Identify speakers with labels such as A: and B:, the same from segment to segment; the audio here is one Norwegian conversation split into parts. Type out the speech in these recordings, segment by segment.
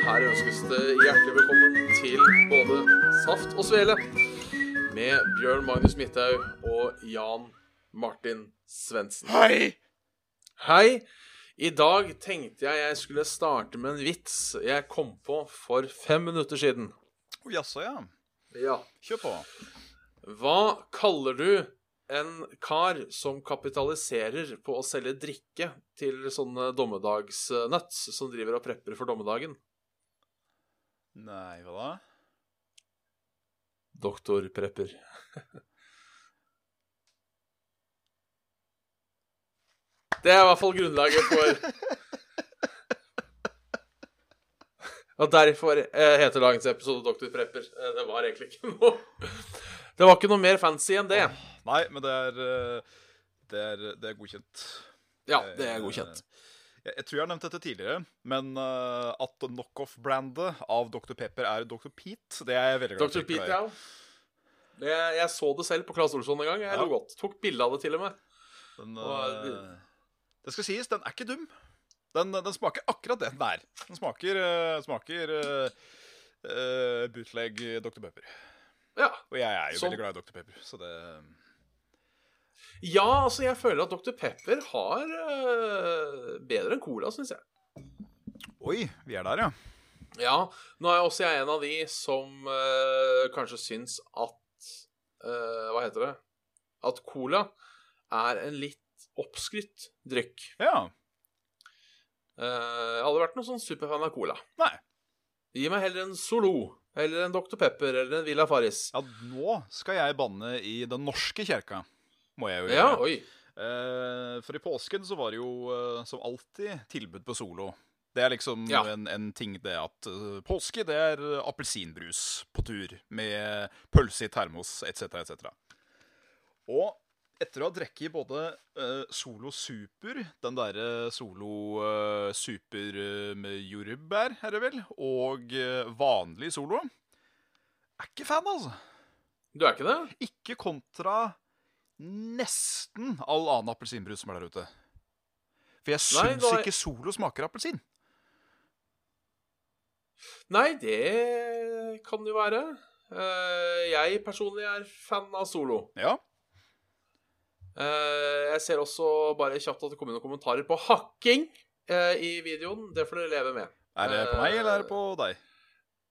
A: Her ønskes det hjertelig velkommen til både Saft og Svele med Bjørn Magnus Midthaug og Jan Martin Svendsen.
B: Hei!
A: Hei! I dag tenkte jeg jeg skulle starte med en vits jeg kom på for fem minutter siden.
B: Oh, Jaså, ja.
A: Ja.
B: Kjør på.
A: Hva kaller du en kar som kapitaliserer på å selge drikke til sånne dommedagsnuts som driver og prepper for dommedagen?
B: Nei, hva da?
A: Doktor Prepper. Det er i hvert fall grunnlaget for Og derfor eh, heter dagens episode Doktor Prepper. Eh, Det var egentlig ikke noe Det var ikke noe mer fancy enn det.
B: Nei, men det er eh, Det er, det er godkjent.
A: Ja, det er godkjent.
B: Jeg, jeg tror jeg har nevnt dette tidligere, men uh, at knockoff-brandet av Dr. Pepper er Dr. Pete, det er jeg veldig glad
A: Dr. Pete, ja. Jeg, jeg så det selv på Claes Olsson en gang. Jeg
B: Ja.
A: lo godt. Tok bilde av det til og med.
B: Den,
A: Og-
B: uh, det skal sies, den er ikke dum. Den, den smaker akkurat det den er. Den smaker, uh, smaker bootleg Dr. Pepper.
A: Ja.
B: Og jeg er jo
A: Som-
B: veldig glad i Dr. Pepper, så det
A: ja, altså, jeg føler at Dr. Pepper har øh, bedre enn cola, syns jeg.
B: Oi, vi er der, ja.
A: Ja, nå er jeg også jeg en av de som øh, kanskje syns at øh, Hva heter det? At cola er en litt oppskrytt drikk.
B: Ja.
A: Uh, jeg hadde vært noen sånn superfan av cola.
B: Nei.
A: Gi meg heller en Solo, eller en Dr. Pepper, eller en Villa Farris.
B: Ja, nå skal jeg banne i Den norske kirka. Må jeg jo
A: Ja, oi.
B: Eh, for i påsken så var det jo eh, som alltid tilbud på Solo. Det er liksom
A: Ja.
B: en, en ting det at eh, påske det er appelsinbrus på tur med pølse i termos etc. etc. Og etter å ha drukket både Solo Super, den derre Solo Super med jordbær, er det vel, og vanlig Solo Er ikke fan, altså.
A: Du er ikke det?
B: Ikke kontra nesten all annen appelsinbrus som er der ute. For jeg
A: Nei,
B: syns
A: da er-
B: ikke Solo smaker appelsin.
A: Nei, det kan jo være. Eh, jeg personlig er fan av Solo.
B: Ja.
A: Eh, jeg ser også bare kjapt at det kommer noen kommentarer på hakking eh, i videoen. Det får dere leve med.
B: Er det på meg, eller er det på deg?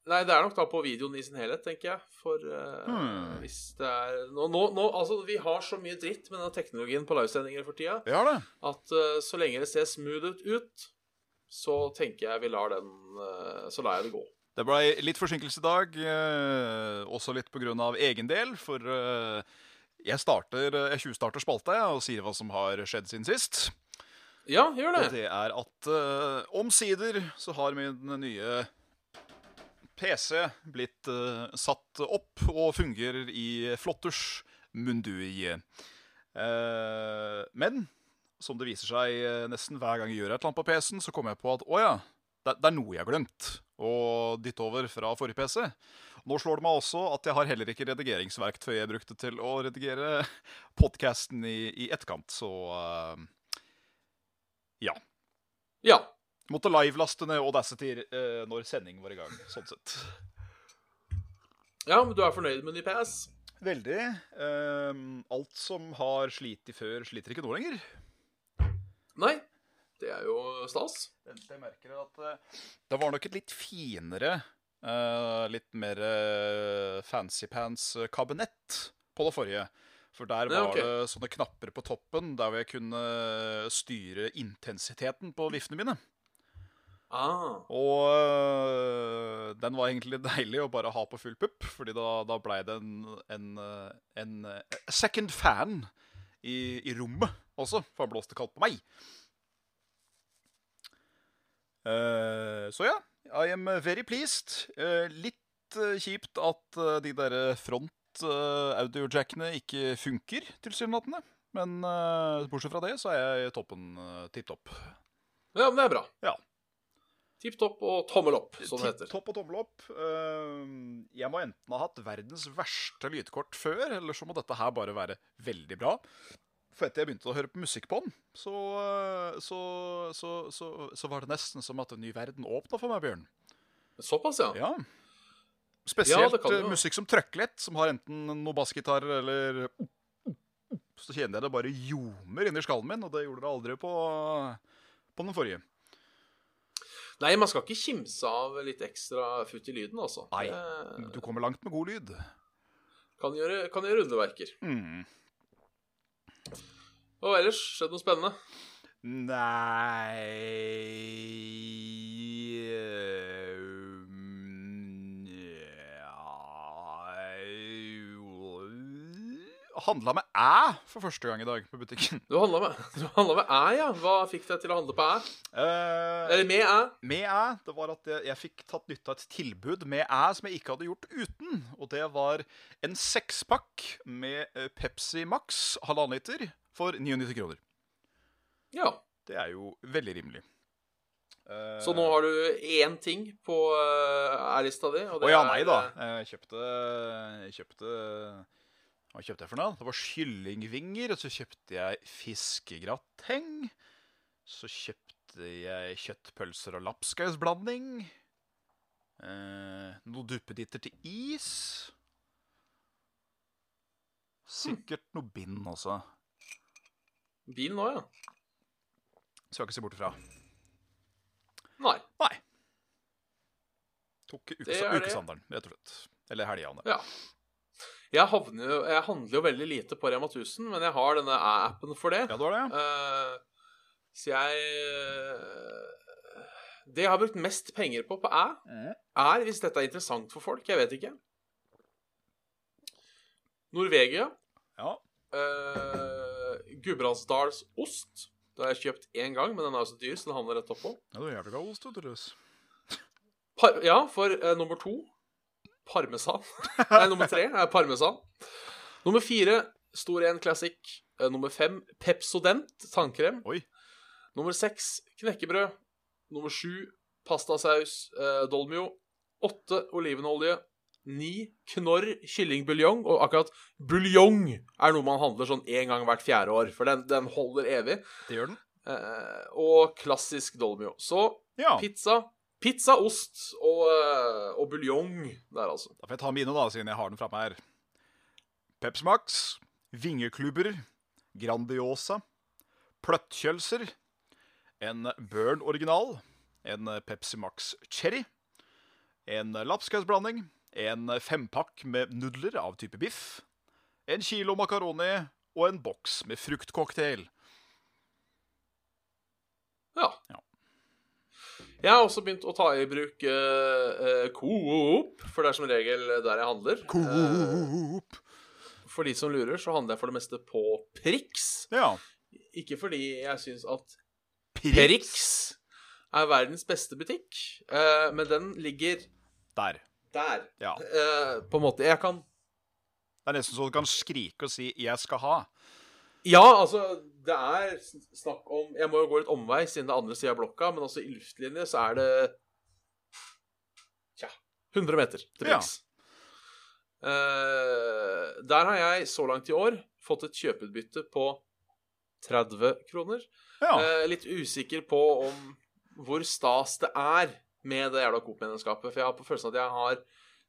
A: Nei, det er nok da på videoen i sin helhet, tenker jeg. For uh,
B: Hmm.
A: hvis det er nå, nå, nå, Altså, vi har så mye dritt med den teknologien på livesendinger for tida
B: Vi har det.
A: at uh, så lenge det ser smooth ut, så tenker jeg vi lar den uh, Så lar jeg det gå.
B: Det ble litt forsinkelse i dag, også litt av egen del, for jeg starter, jeg tjuvstarter spalta og sier hva som har skjedd siden sist.
A: Ja, gjør
B: Og
A: det.
B: det er at omsider så har min nye PC blitt uh, satt opp og fungerer i flotters mundui. Uh, men som det viser seg eh, nesten hver gang jeg gjør et eller annet på PC-en, så kommer jeg på at å ja, det, det er noe jeg har glemt å dytte over fra forrige PC. Nå slår det meg også at jeg har heller ikke redigeringsverktøy jeg brukte til å redigere podkasten i, i etterkant, så uh, ja.
A: Ja.
B: Måtte livelaste ned Audacity uh, når sending var i gang, sånn sett.
A: ja, men du er fornøyd med ny PS?
B: Veldig. Um, alt som har slitt før, sliter ikke nå lenger.
A: Nei. Det er jo stas.
B: Det eneste jeg merker, er at uh, det var nok et litt finere, uh, litt mer uh, fancy pants-kabinett på det forrige. For der var
A: ok.
B: det sånne knapper på toppen der hvor jeg kunne styre intensiteten på viftene mine.
A: Ah.
B: Og øh, den var egentlig deilig å bare ha på full pupp, fordi da, da blei det en, en, øh, en øh, second fan i, i rommet også, for han blåste kaldt på meg. Uh, så ja, I am very pleased. Uh, litt eh, kjipt at de der front audiojackene ikke funker, tilsynelatende. Men bortsett fra det, så er jeg toppen uh, tipp topp.
A: Ja, men det er bra.
B: Ja.
A: Tipp topp og tommel opp, som det
B: Tipp
A: heter.
B: topp og tommel opp. Eh, jeg må enten ha hatt verdens verste lydkort før, eller så må dette her bare være veldig bra. For etter jeg begynte å høre på musikk på den, så, eh, så, så, så, så var det nesten som at en ny verden åpna for meg, Bjørn.
A: Såpass, ja.
B: Ja.
A: Ja,
B: Spesielt eh,
A: jo.
B: musikk som trøkker litt, som har enten noe bassgitar eller Så kjenner jeg det bare ljomer inni skallen min, og det gjorde det aldri på, på den forrige.
A: Nei, man skal ikke kimse av litt ekstra futt i lyden, altså.
B: Nei.
A: Det
B: Du kommer langt med god lyd.
A: kan gjøre, kan gjøre underverker.
B: Mm.
A: Og ellers, skjedd noe spennende?
B: Nei Handla med æ for første gang i dag på butikken.
A: Du handla med, med æ, ja. Hva fikk deg til å handle på æ?
B: Eh,
A: Eller med æ?
B: med æ, det var at jeg, jeg fikk tatt nytte av et tilbud med æ som jeg ikke hadde gjort uten. Og det var en sekspakk med eh, Pepsi Max halvannen liter for 99 kroner.
A: Ja.
B: Det er jo veldig rimelig. Eh,
A: Så nå har du én ting på uh, æ-lista di,
B: Å ja, nei da.
A: eh,
B: Jeg kjøpte Jeg kjøpte Hva kjøpte jeg for noe? Det var kyllingvinger, og så kjøpte jeg fiskegrateng. Så kjøpte jeg kjøttpølser og lapskausblanding. Eh, noen duppeditter til is. Sikkert noe bind også.
A: Bind nå, ja.
B: Skal ikke se bort ifra.
A: Nei.
B: Nei. Tok ukes, ukeshandelen, rett og slett. Eller helgene.
A: Ja. Jeg, havner jeg handler jo veldig lite på Rema 1000, men jeg har denne æ-appen for det.
B: Ja, du har det?
A: Uh, så jeg eh, Det jeg har brukt mest penger på på æ,
B: Mhm.
A: er, hvis dette er interessant for folk, jeg vet ikke Norvegia.
B: Ja.
A: Uh, Gudbrandsdals ost. Det har jeg kjøpt én gang, men den er jo så dyr, så den havner rett oppå.
B: ja du er jævlig god ost, du.
A: Par ja, for uh, nummer to parmesan. Nei, nummer tre er parmesan. Nummer fire Stor en Classic. Eh, nummer fem Pepsodent tannkrem.
B: Oi.
A: Nummer seks knekkebrød. Nummer sju pastasaus eh, dolmio. Åtte olivenolje. Ni Knorr kyllingbuljong. Og akkurat buljong er noe man handler sånn én gang hvert fjerde år, for den, den holder evig.
B: Det gjør den.
A: Eh, og klassisk dolmio. Så
B: Ja.
A: pizza, pizza, ost og, eh, og buljong der, altså.
B: Da får jeg ta mine, da, siden jeg har den framme her. Pepsi Max, vingeklubber, Grandiosa, pløttkjølser, en Burn original, en Pepsi Max Cherry, en lapskausblanding, en fempakk med nudler av type biff, en kilo makaroni og en boks med fruktcocktail.
A: Ja.
B: Ja.
A: Jeg har også begynt å ta i bruk uh, uh, Coop, for det er som regel der jeg handler. Coop.
B: Coop!
A: for de som lurer, så handler jeg for det meste på Prix.
B: Ja.
A: Ikke fordi jeg syns at
B: Prix.
A: Er verdens beste butikk, men den ligger
B: Der.
A: der.
B: Ja.
A: På en måte. Jeg kan
B: Det er nesten så du kan skrike og si 'jeg skal ha'.
A: Ja, altså, det er snakk om Jeg må jo gå litt omvei siden det er andre sida av blokka, men også i luftlinje så er det Tja 100 meter til
B: Ja.
A: Prix. Eh, der har jeg så langt i år fått et kjøpeutbytte på 30 kroner.
B: Ja.
A: Uh, litt usikker på om hvor stas det er med det jævla Coop-medlemskapet. For jeg har på følelsen at jeg har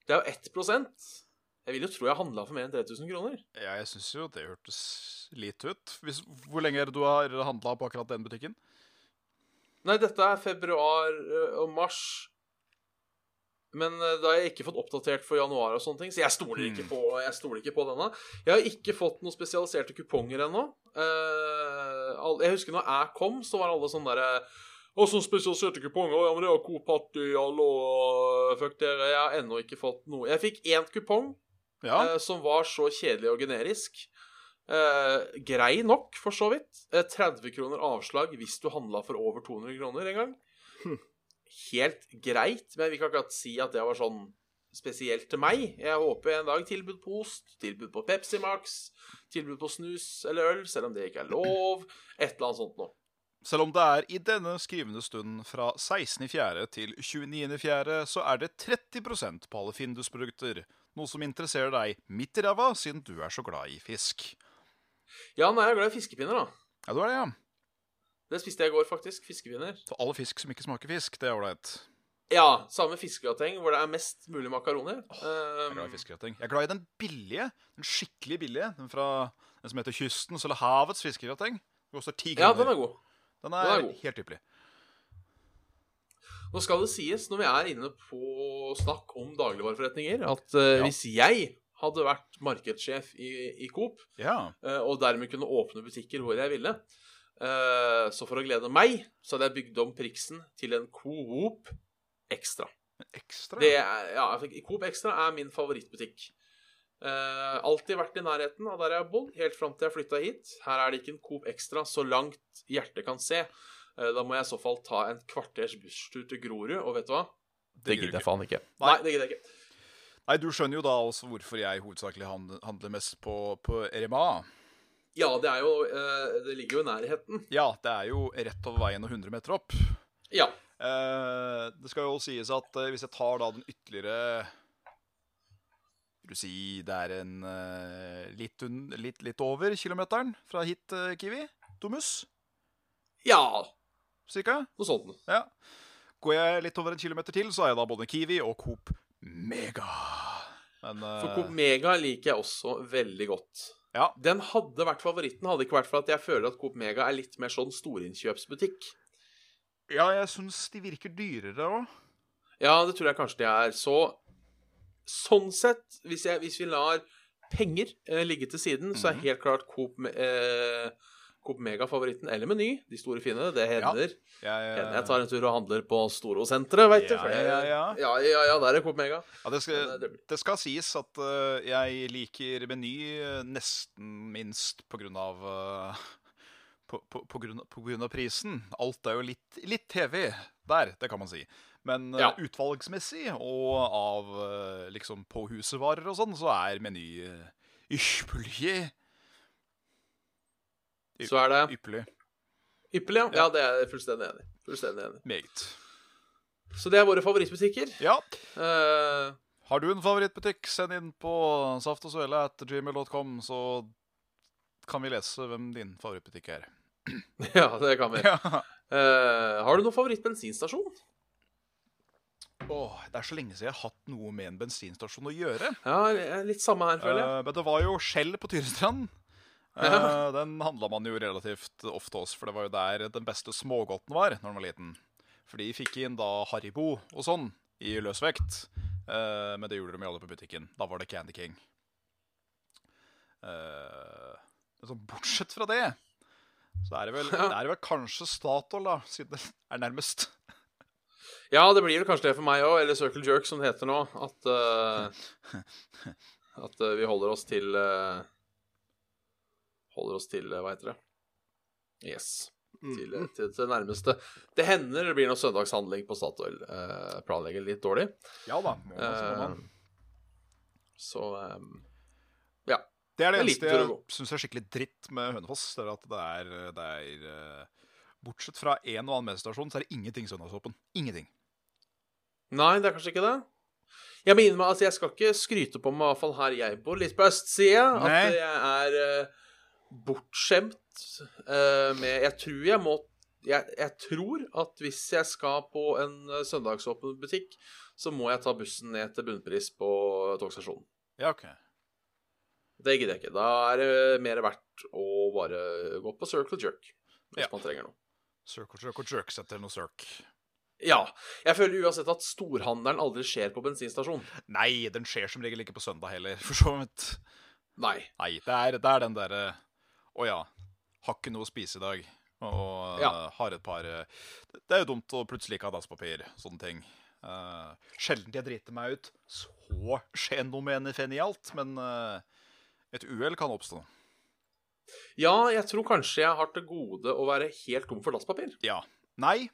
A: Det er jo 1 Jeg vil jo tro jeg handla for mer enn 3000 kroner.
B: Ja, jeg syns jo det hørtes lite ut. Hvis, hvor lenge er det du har handla på akkurat den butikken?
A: Nei, dette er februar og mars. Men da har jeg ikke fått oppdatert for januar og sånne ting, så jeg stoler ikke på, jeg stoler ikke på denne. Jeg har ikke fått noen spesialiserte kuponger ennå. Eh, jeg husker når jeg kom, så var alle sånn derre og så spesialiserte kuponger. Ja, men det har Coop hatt i alle år. Fuck dere. Jeg har ennå ikke fått noe. Jeg fikk én kupong
B: Ja.
A: eh, som var så kjedelig og generisk. Eh, grei nok, for så vidt. Eh, 30 kroner avslag hvis du handla for over 200 kroner en gang. Helt greit, men jeg vil ikke si at det var sånn spesielt til meg. Jeg håper en dag tilbud på ost, tilbud på Pepsi Max, tilbud på snus eller øl, selv om det ikke er lov. Et eller annet sånt noe.
B: Selv om det er i denne skrivende stund fra 16.4. til 29.4., så er det 30 på alle Findus-produkter. Noe som interesserer deg midt i ræva, siden du er så glad i fisk.
A: Ja, nå er jeg glad i fiskepinner, da.
B: Ja, du er det, ja.
A: Det spiste jeg i går, faktisk. Fiskepinner.
B: Så all fisk som ikke smaker fisk, det er ålreit.
A: Ja, samme fiskegrateng hvor det er mest mulig makaroner.
B: Jeg er glad i
A: Um,
B: fiskegrateng. Jeg er glad i den billige, den skikkelig billige. Den fra den som heter Kystens eller Havets fiskegrateng. Den koster ti
A: ja, den er god.
B: Den
A: den
B: er,
A: er god.
B: helt ypperlig.
A: Nå skal det sies, når vi er inne på snakk om dagligvareforretninger, at uh,
B: Ja.
A: hvis jeg hadde vært markedssjef i, i Coop,
B: Ja.
A: uh, og dermed kunne åpne butikker hvor jeg ville, uh, så for å glede meg, så hadde jeg bygd om Priksen til en Coop Extra.
B: Ekstra.
A: Det er, ja, Coop Extra er min favorittbutikk. Uh, alltid vært i nærheten av der jeg har bodd, helt fram til jeg flytta hit. Her er det ikke en Coop Extra så langt hjertet kan se. Eh, da må jeg i så fall ta en kvarters busstur til Grorud, og vet du hva?
B: Det gidder jeg
A: faen ikke.
B: Nei.
A: Det gidder jeg ikke.
B: Nei, du skjønner jo da også hvorfor jeg hovedsakelig handler, mest på, på RMA.
A: Ja, det er jo eh, Det ligger jo i nærheten.
B: Ja, det er jo rett over veien og 100 meter opp.
A: Ja.
B: Eh, det skal jo sies at hvis jeg tar da den ytterligere Vil du si det er en litt, litt, litt over kilometeren fra hit, Kiwi? Domus?
A: Ja,
B: Cirka?
A: noe sånt.
B: Ja. Går jeg litt over en kilometer til, så er jeg da både Kiwi og Coop Mega. Men eh,
A: For Coop Mega liker jeg også veldig godt.
B: Ja.
A: Den hadde vært favoritten, hadde ikke vært for at jeg føler at Coop Mega er litt mer sånn storinnkjøpsbutikk.
B: ja, jeg syns de virker dyrere òg.
A: Ja, det tror jeg kanskje de er. Så sånn sett, hvis, jeg, hvis vi lar penger eh, ligge til siden, så er
B: Mhm.
A: helt klart Coop, eh, Coop Mega favoritten. Eller Meny, de store fine. Det hender.
B: Jeg,
A: ja, jeg tar en tur og handler på Storo-senteret, veit du.
B: Ja, ja, ja.
A: ja, ja, ja, der er Coop Mega.
B: ja, det, skal,
A: eh,
B: det skal sies at uh, jeg liker Meny eh, nesten minst på grunn av uh, på, på, på, grunn, på grunn av prisen. Alt er jo litt, litt TV der, det kan man si. Men eh,
A: Ja.
B: utvalgsmessig og av eh, liksom påhusevarer og sånn, så er Meny uh, ypperlig.
A: Så er det
B: Ypperlig.
A: ypperlig, ja. Ja, det er jeg fullstendig enig i. Fullstendig enig.
B: Meget.
A: Så det er våre favorittbutikker.
B: Ja.
A: Uh,
B: Har du en favorittbutikk, send inn på saftogsvele.gmail.com, så kan vi lese hvem din favorittbutikk er.
A: ja, det kan vi.
B: Ja.
A: Uh, har du noen favorittbensinstasjon?
B: Åh, det er så lenge siden jeg har hatt noe med en bensinstasjon å gjøre.
A: Ja, litt samme her, føler jeg.
B: Uh, men det var jo Skjell på Tyrestrand. Eh,
A: Ja.
B: Den handla man jo relativt ofte hos, for det var jo der den beste smågodten var når man var liten. For de fikk inn da Haribo og sånn i løsvekt. Uh, men det gjorde de jo alle på butikken. Da var det Candy King. Uh, sånn bortsett fra det, så er det vel, det er vel kanskje Statoil, da, siden det er nærmest.
A: Ja, det blir vel kanskje det for meg òg, eller Circle Jerk, som det heter nå. At, uh, at uh, vi holder oss til eh, Holder oss til eh, Hva heter det? Yes. Til, eh, til, til det nærmeste. Det hender det blir noe søndagshandling på Statoil. Eh, planlegger litt dårlig.
B: Ja da. Må man.
A: Eh, så um, ja.
B: Det er det
A: Det
B: eneste jeg syns er skikkelig dritt med Hønefoss. Det er at det er, det er eh, Bortsett fra en og annen mediestasjon, så er det ingenting søndagsåpen. Ingenting.
A: Nei, det er kanskje ikke det. Jeg mener meg, altså jeg skal ikke skryte på meg, i hvert fall her jeg bor, litt på østsida, at jeg er eh, bortskjemt eh, med Jeg tror jeg må jeg, jeg tror at hvis jeg skal på en eh, søndagsåpen butikk, så må jeg ta bussen ned til bunnpris på togstasjonen.
B: Ja, OK.
A: Det gidder jeg ikke. Da er det mer verdt å bare gå på Circle Jerk hvis
B: Ja.
A: man trenger noe.
B: Circle Jerk og Jerk setter noe Circ.
A: Ja. Jeg føler uansett at storhandelen aldri skjer på bensinstasjon.
B: Nei, den skjer som regel ikke på søndag heller, for så vidt.
A: Nei.
B: Nei, det er, det er den derre Å ja, har ikke noe å spise i dag. Og
A: Ja.
B: eh, har et par eh, Det er jo dumt å plutselig ikke ha dasspapir. Sånne ting. Uh, sjelden jeg driter meg ut så fenomenifenialt, men uh, et uhell kan oppstå.
A: Ja, jeg tror kanskje jeg har til gode å være helt tom for dasspapir.
B: Ja. Nei.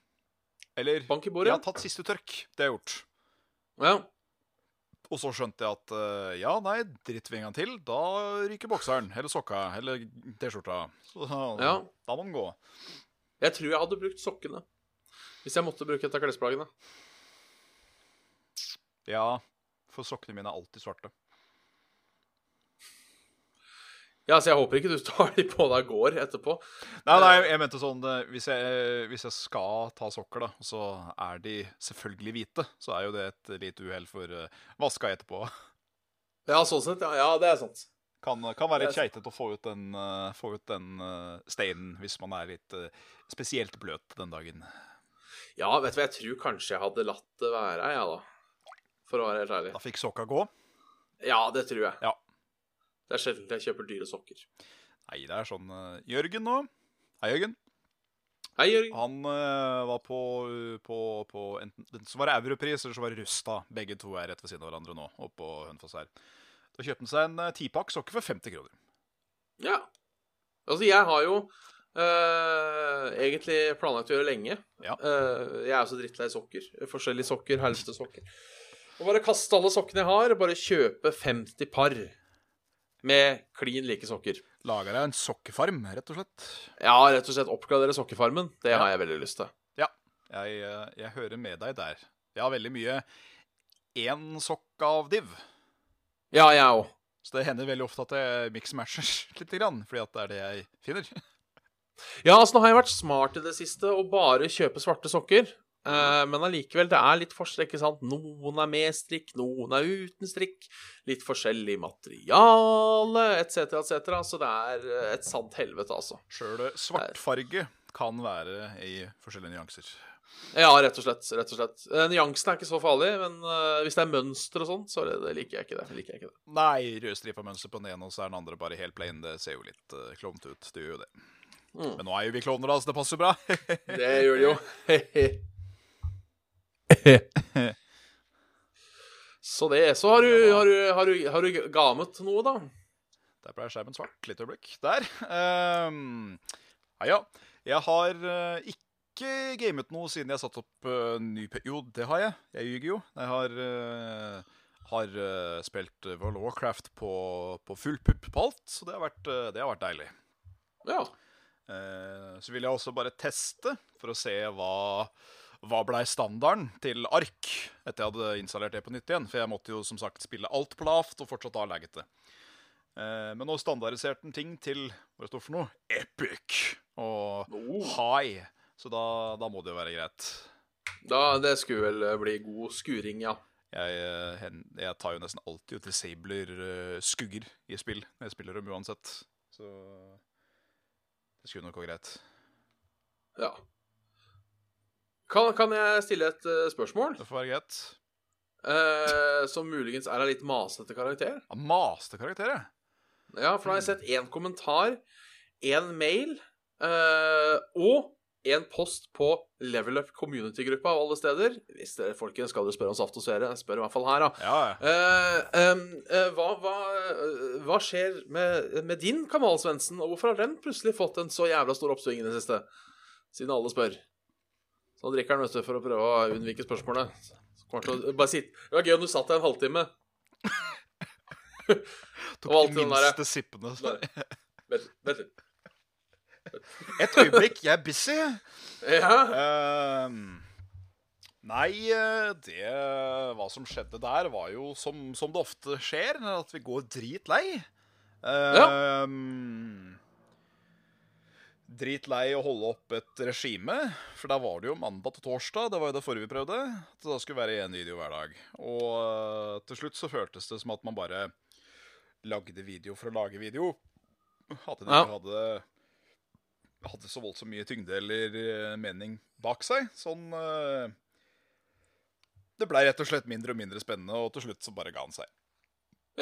B: Eller
A: Bank i
B: Jeg har tatt siste tørk. Det har jeg gjort.
A: Ja.
B: Og så skjønte jeg at uh, ja, nei, dritter vi en gang til, da ryker bokseren. Eller sokka. Eller T-skjorta. Så
A: Ja.
B: da må den gå.
A: Jeg tror jeg hadde brukt sokkene. Hvis jeg måtte bruke et av klesplaggene.
B: Ja, for sokkene mine er alltid svarte.
A: Ja, så jeg håper ikke du tar de på deg går etterpå.
B: Nei, nei, jeg mente sånn eh, hvis jeg, hvis jeg skal ta sokker, da, så er de selvfølgelig hvite, så er jo det et lite uhell for uh, vaska etterpå.
A: Ja, sånn sett. Ja, ja det er sant.
B: Kan, kan være litt keitete å få ut den, eh, få ut den uh, steinen hvis man er litt eh, spesielt bløt den dagen.
A: Ja, vet du hva, jeg tror kanskje jeg hadde latt det være, jeg, da. For å være helt ærlig.
B: Da fikk sokka gå.
A: Ja, det tror jeg.
B: Ja.
A: Det er sjelden jeg kjøper dyre sokker.
B: Nei, det er sånn eh, Jørgen nå. Hei, Jørgen.
A: Hei, Jørgen.
B: Han uh, var på, på, på enten så var det Europris eller så var det Rusta. Begge to er rett ved siden av hverandre nå. oppe på Hønefoss her. Da kjøpte han seg en eh, tipakk sokker for 50 kroner.
A: Ja. Altså, jeg har jo Uh, egentlig planlagt å gjøre lenge.
B: Ja.
A: Uh, jeg er jo så drittlei sokker. Forskjellige sokker, helste sokker. Og bare kaste alle sokkene jeg har, og bare kjøpe 50 par med klin like sokker.
B: Lager deg en sokkefarm, rett og slett.
A: Ja, rett og slett oppgradere sokkefarmen. Det
B: Ja.
A: har jeg veldig lyst til.
B: Ja, jeg, eh, jeg hører med deg der. Jeg har veldig mye én sokk av div.
A: Ja, jeg òg.
B: Så det hender veldig ofte at jeg mix-matcher lite grann, fordi at det er det jeg finner.
A: Ja, altså nå har jeg vært smart i det siste og bare kjøpe svarte sokker. Eh, men allikevel, det er litt forskjell, ikke sant? Noen er med strikk, noen er uten strikk. Litt forskjellig materiale, etc., etc. Så det er eh, et sant helvete, altså.
B: Sjøl svartfarge kan være i forskjellige nyanser.
A: Ja, rett og slett. rett og slett. Nyansene Nyansen er ikke så farlig, men uh, hvis det er mønster og sånt, så det, det liker jeg ikke det. liker jeg ikke det.
B: Nei, rødstripa mønster på den ene, og så er den andre bare helt plain. Det ser jo litt uh, klovnete ut. Det gjør jo det.
A: Mm.
B: Men nå er jo vi klovner, da, så det passer bra.
A: Det gjør det jo. så det. Så har du, har du, har du, har du gamet noe, da?
B: Der ble skjermen svart. Litt øyeblikk. Der. Um, ja, ja. Jeg har uh, ikke gamet noe siden jeg satte opp uh, ny. Jo, det har jeg. Jeg ljuger jo. Jeg har, uh, har spilt World of Warcraft på, på full pupp på alt, så det har vært, det har vært deilig.
A: Ja.
B: Så vil jeg også bare teste for å se hva hva blei standarden til ark etter jeg hadde installert det på nytt igjen? For jeg måtte jo som sagt spille alt på lavt og fortsatt ha laggete. Eh, men nå standardiserte den ting til hva det står for noe? Epic og
A: Oh.
B: high. Så da, da må det jo være greit.
A: Da, det skulle vel eh, bli god skuring, ja.
B: Jeg, eh, jeg tar jo nesten alltid og disabler eh, skugger i spill når jeg spiller dem uansett. Så det skulle nok gå greit.
A: ja. Kan, kan jeg stille et uh, spørsmål?
B: Det får være greit.
A: Uh, som muligens er av litt masete karakter?
B: Ja, masete karakter,
A: Ja, Ja, for da har jeg sett én kommentar, én mail uh, og en post på Level Up community-gruppa av alle steder. Hvis dere folkens skal dere spørre om Saft og Svele, spør i hvert fall her, da.
B: Ja, ja.
A: Eh, hva, hva, hva skjer med, med din kanal, Svendsen? Og hvorfor har den plutselig fått en så jævla stor oppsving i det siste? Siden alle spør. Så drikker han, vet du, for å prøve å unnvike spørsmålet. Å bare sitt. Det var gøy om du satt der en halvtime.
B: Tok
A: Og
B: de minste sippene.
A: Vent, litt.
B: Et øyeblikk, jeg er busy.
A: Ja.
B: Ehm, nei, det Hva som skjedde der, var jo som, som det ofte skjer, at vi går dritlei. Ehm, Dritlei å holde opp et regime, for da var det jo mandag til torsdag. Det var jo det forrige vi prøvde. At det da skulle være én video hver dag. Og eh, til slutt så føltes det som at man bare lagde video for å lage video. At
A: Ja.
B: ikke hadde hadde så voldsomt mye tyngde eller eh, mening bak seg. Sånn eh, Det blei rett og slett mindre og mindre spennende, og til slutt så bare ga han seg.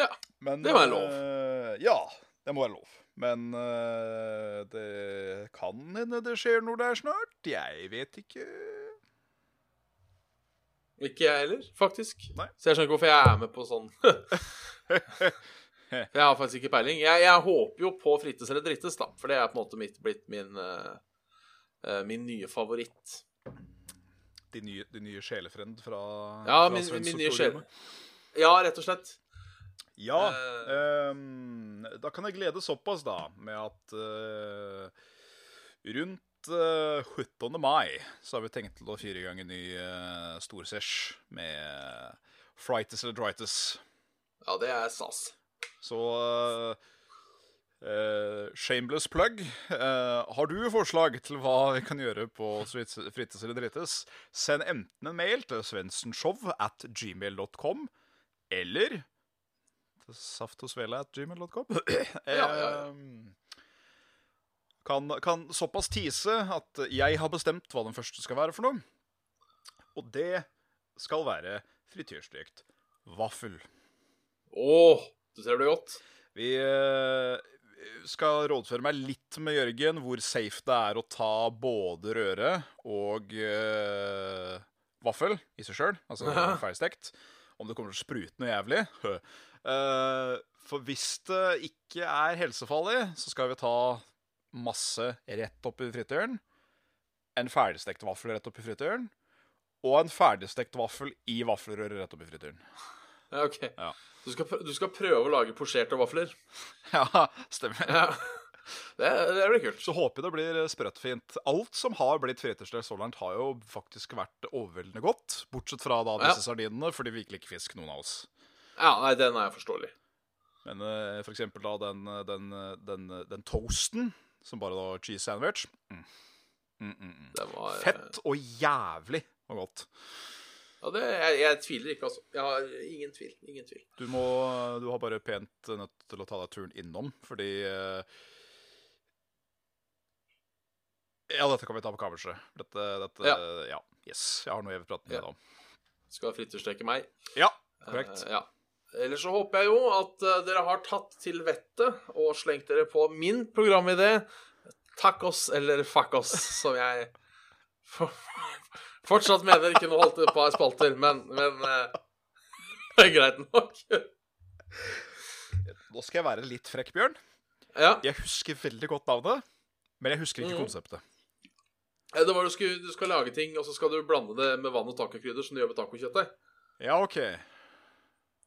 A: ja.
B: Men,
A: Det være lov.
B: ja, det må være lov. Men uh, det kan hende det skjer noe der snart. Jeg vet ikke.
A: Ikke jeg heller, faktisk.
B: Nei.
A: Så jeg skjønner ikke hvorfor jeg er med på sånn. jeg har faktisk ikke peiling. Jeg, jeg håper jo på Frittes eller Drittes, da. For det er på en måte mitt, blitt min, eh, min nye favoritt.
B: Din nye, de nye sjelefrend fra
A: Ja,
B: fra
A: min, min nye sjel. Ja, rett og slett.
B: Ja.
A: Eh.
B: ehm, da kan jeg glede såpass, da, med at uh, rundt uh, 17. mai så har vi tenkt til å fyre i gang en ny uh, storsesh med Frightis eller Drightis.
A: Ja, det er SAS.
B: Så Uh, eh, shameless plug. Uh, har du forslag til hva vi kan gjøre på Frites eller drites, send enten en mail til svendsenshow at gmail.com eller til saftogsvele
A: Ja, ja, ja.
B: Eh, kan, kan såpass tease at jeg har bestemt hva den første skal være for noe. Og det skal være frityrstekt vaffel.
A: Å, du ser det godt.
B: Vi eh, skal rådføre meg litt med Jørgen hvor safe det er å ta både røre og uh, vaffel i seg sjøl, altså ferdigstekt. Om det kommer til å sprute noe jævlig. Eh, for hvis det ikke er helsefarlig, så skal vi ta masse rett opp i fritøren. En ferdigstekt vaffel rett opp i fritøren. Og en ferdigstekt vaffel i vaffelrøret rett opp i fritøren.
A: Ja, ok.
B: Ja.
A: Du, skal, du skal prøve å lage posjerte vafler.
B: Ja, stemmer.
A: Ja. Det, det blir kult.
B: Så håper jeg det blir sprøttfint. Alt som har blitt frityrstekt så langt, har jo faktisk vært overveldende godt. Bortsett fra da disse
A: Ja.
B: sardinene, fordi vi ikke liker fisk, noen av oss.
A: Ja, nei, den er forståelig.
B: Men uh, for eksempel da den, den, den, den toasten, som bare da cheese sandwich mm. Mm, mm, mm.
A: Det var eh,
B: Fett og jævlig og godt.
A: Ja, det, jeg, jeg tviler ikke, altså. Jeg har ingen tvil. Ingen tvil.
B: Du, må, du har bare pent nødt til å ta deg turen innom, fordi eh, Ja, dette kan vi ta på kammerset. Dette, dette ja.
A: Ja.
B: Yes. Jeg har noe jeg vil prate med deg om.
A: Skal frityrsteke meg.
B: Ja, korrekt.
A: Uh, ja. Ellers så håper jeg jo at eh, dere har tatt til vettet og slengt dere på min programidé oss eller fuck oss, som jeg for, fortsatt mener ikke noe holdt på av spalter, men, men eh, det er greit nok.
B: Nå skal jeg være litt frekk, Bjørn.
A: Ja,
B: Jeg husker veldig godt navnet, men jeg husker ikke
A: mm.
B: konseptet.
A: Eh, det var du, skal, du skal lage ting, og så skal du blande det med vann og tacokrydder, som du gjør med tacokjøttet.
B: Ja, OK.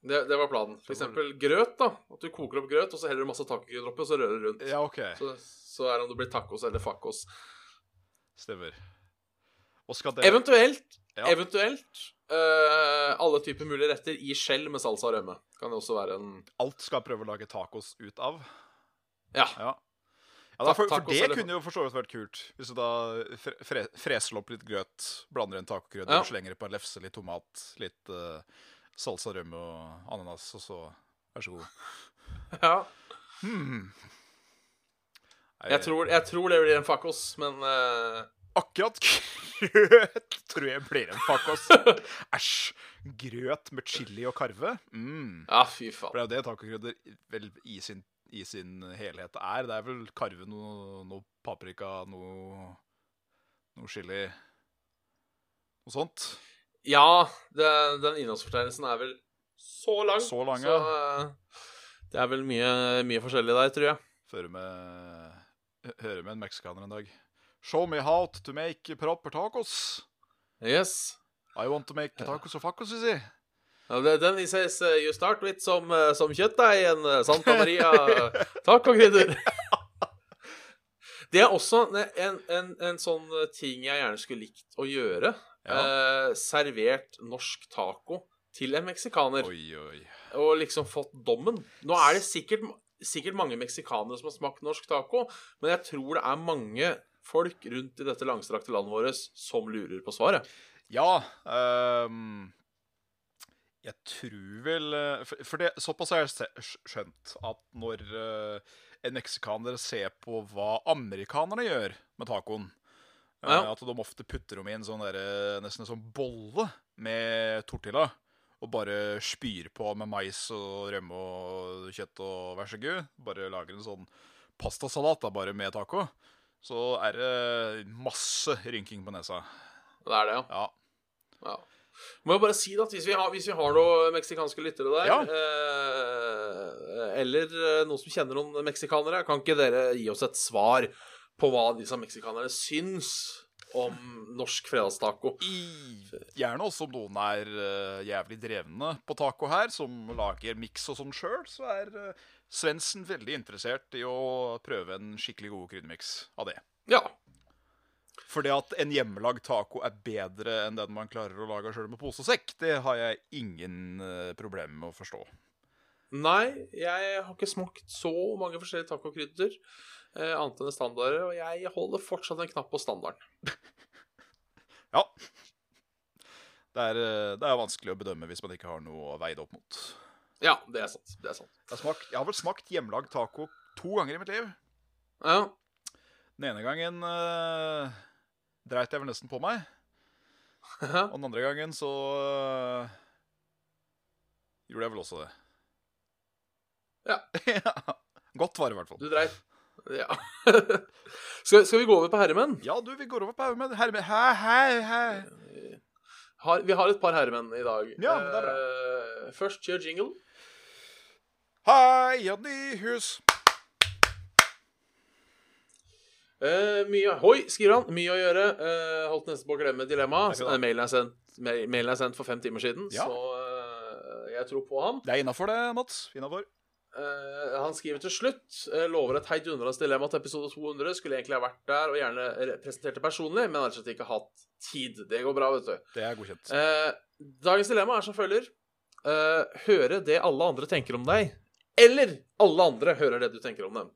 A: Det, det var planen. For eksempel grøt. da At du koker opp grøt, og så heller du masse tacokrydder oppi, og så rører du rundt.
B: Ja, ok.
A: Så, så er det om det blir tacos eller facos.
B: Stemmer. Og skal det
A: Eventuelt,
B: Ja.
A: eventuelt øh, alle typer mulige retter i skjell med salsa og rømme. Kan det også være en
B: Alt skal prøve å lage tacos ut av?
A: Ja.
B: Ja. Ja for, for det kunne jo for så vidt vært kult. Hvis du da fre, fre, freser opp litt grøt, blander inn tacokrydder,
A: Ja.
B: slenger det på en lefse, litt tomat, litt uh, salsa, rømme og ananas, og så vær så god.
A: ja.
B: Hmm. Jeg,
A: Jeg, tror, jeg tror det blir en fakos, men uh...
B: Akkurat grøt tror jeg blir en fakos. Æsj. Grøt med chili og karve? Mm.
A: Ja, fy
B: For
A: faen.
B: det er jo det tacokrydder vel i sin, i sin helhet er. Det er vel karve, noe, noe paprika, noe, noe chili Noe sånt.
A: Ja, det, den innholdsfortegnelsen er vel så lang.
B: Så lang, ja.
A: eh, det er vel mye, mye forskjellig der, tror jeg.
B: Fører med, hører med en meksikaner en dag. Show me how to make proper tacos.
A: Yes.
B: I want to make tacos og facos, you see.
A: Ja, den says uh, you start with som, uh, som kjøttdeigen, uh, Santa Maria tacokrydder. Det er også en, en, en sånn ting jeg gjerne skulle likt å gjøre.
B: Ja.
A: Eh, servert norsk taco til en meksikaner.
B: Oi, oi.
A: Og liksom fått dommen. Nå er det sikkert, sikkert mange meksikanere som har smakt norsk taco, men jeg tror det er mange folk rundt i dette langstrakte landet vårt som lurer på svaret.
B: Ja ehm, Jeg tror vel eh, For, det, såpass har jeg skjønt at når eh, en meksikaner ser på hva amerikanerne gjør med tacoen eh,
A: Ja.
B: At de ofte putter dem i en sånn der, nesten en sånn bolle med tortilla. Og bare spyr på med mais og rømme og kjøtt og vær så god. Bare lager en sånn pastasalat da, bare med taco. Så er det masse rynking på nesa.
A: Det er det, ja.
B: Ja.
A: Ja. Må jo bare si at hvis vi har, hvis vi har noen meksikanske lyttere der,
B: Ja.
A: eh, eller eh, noen som kjenner noen meksikanere, kan ikke dere gi oss et svar på hva disse meksikanerne syns om norsk fredagstaco.
B: I, gjerne også om noen er uh, jævlig drevne på taco her, som lager miks og sånn sjøl, så er uh, Svendsen veldig interessert i å prøve en skikkelig god kryddermiks av det.
A: Ja.
B: Fordi at en hjemmelagd taco er bedre enn den man klarer å lage sjøl med pose og sekk, det har jeg ingen uh, problemer med å forstå.
A: Nei, jeg har ikke smakt så mange forskjellige tacokrydder. Eh, annet enn standarder, og jeg holder fortsatt en knapp på standarden.
B: Ja. Det er, eh, det er vanskelig å bedømme hvis man ikke har noe å veie det opp mot.
A: Ja, det er sant. Det er sant.
B: Jeg har, smakt, jeg har vel smakt hjemmelagd taco to ganger i mitt liv.
A: Ja.
B: Den ene gangen uh, dreit jeg vel nesten på meg. Og den andre gangen så uh, gjorde jeg vel også det.
A: Ja.
B: Godt var det i hvert fall.
A: Du dreit. Ja. skal, skal, vi gå over på herremenn?
B: Ja, du, vi går over på herremenn. Herremenn Hæ, hæ, hæ.
A: Har, vi har et par herremenn i dag.
B: Ja, det er bra.
A: Uh, først kjør jingle.
B: Hei, Nyhus.
A: Uh, mye Hoi, skriver han. Mye å gjøre. Uh, holdt nesten på å glemme dilemmaet. Uh, mailen, er sendt, mailen er sendt for fem timer siden,
B: Ja.
A: så jeg tror på han.
B: Det er innafor det, Mats. Innafor.
A: Eh, han skriver til slutt lover et heidundrende dilemma til episode 200. Skulle egentlig ha vært der og gjerne representert det personlig, men slett ikke hatt tid. Det går bra, vet du.
B: Det er godkjent.
A: Eh, dagens dilemma er som følger. Eh, høre det alle andre tenker om deg, eller alle andre hører det du tenker om dem.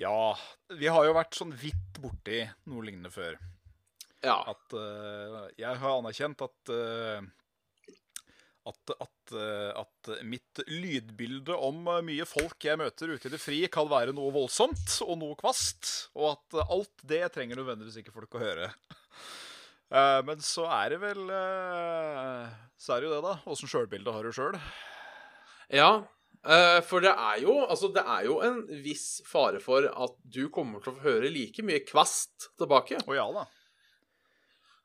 B: Ja, vi har jo vært sånn vidt borti noe lignende før.
A: Ja.
B: At uh, jeg har anerkjent at uh, at, at, uh, at mitt lydbilde om mye folk jeg møter ute i det fri, kan være noe voldsomt og noe kvast. Og at alt det trenger nødvendigvis ikke folk å høre. men så er det vel Så er det jo det, da. Åssen sjølbilde har du sjøl?
A: Ja, Uh, for det er jo Altså, det er jo en viss fare for at du kommer til å høre like mye kvast tilbake.
B: Å ja da.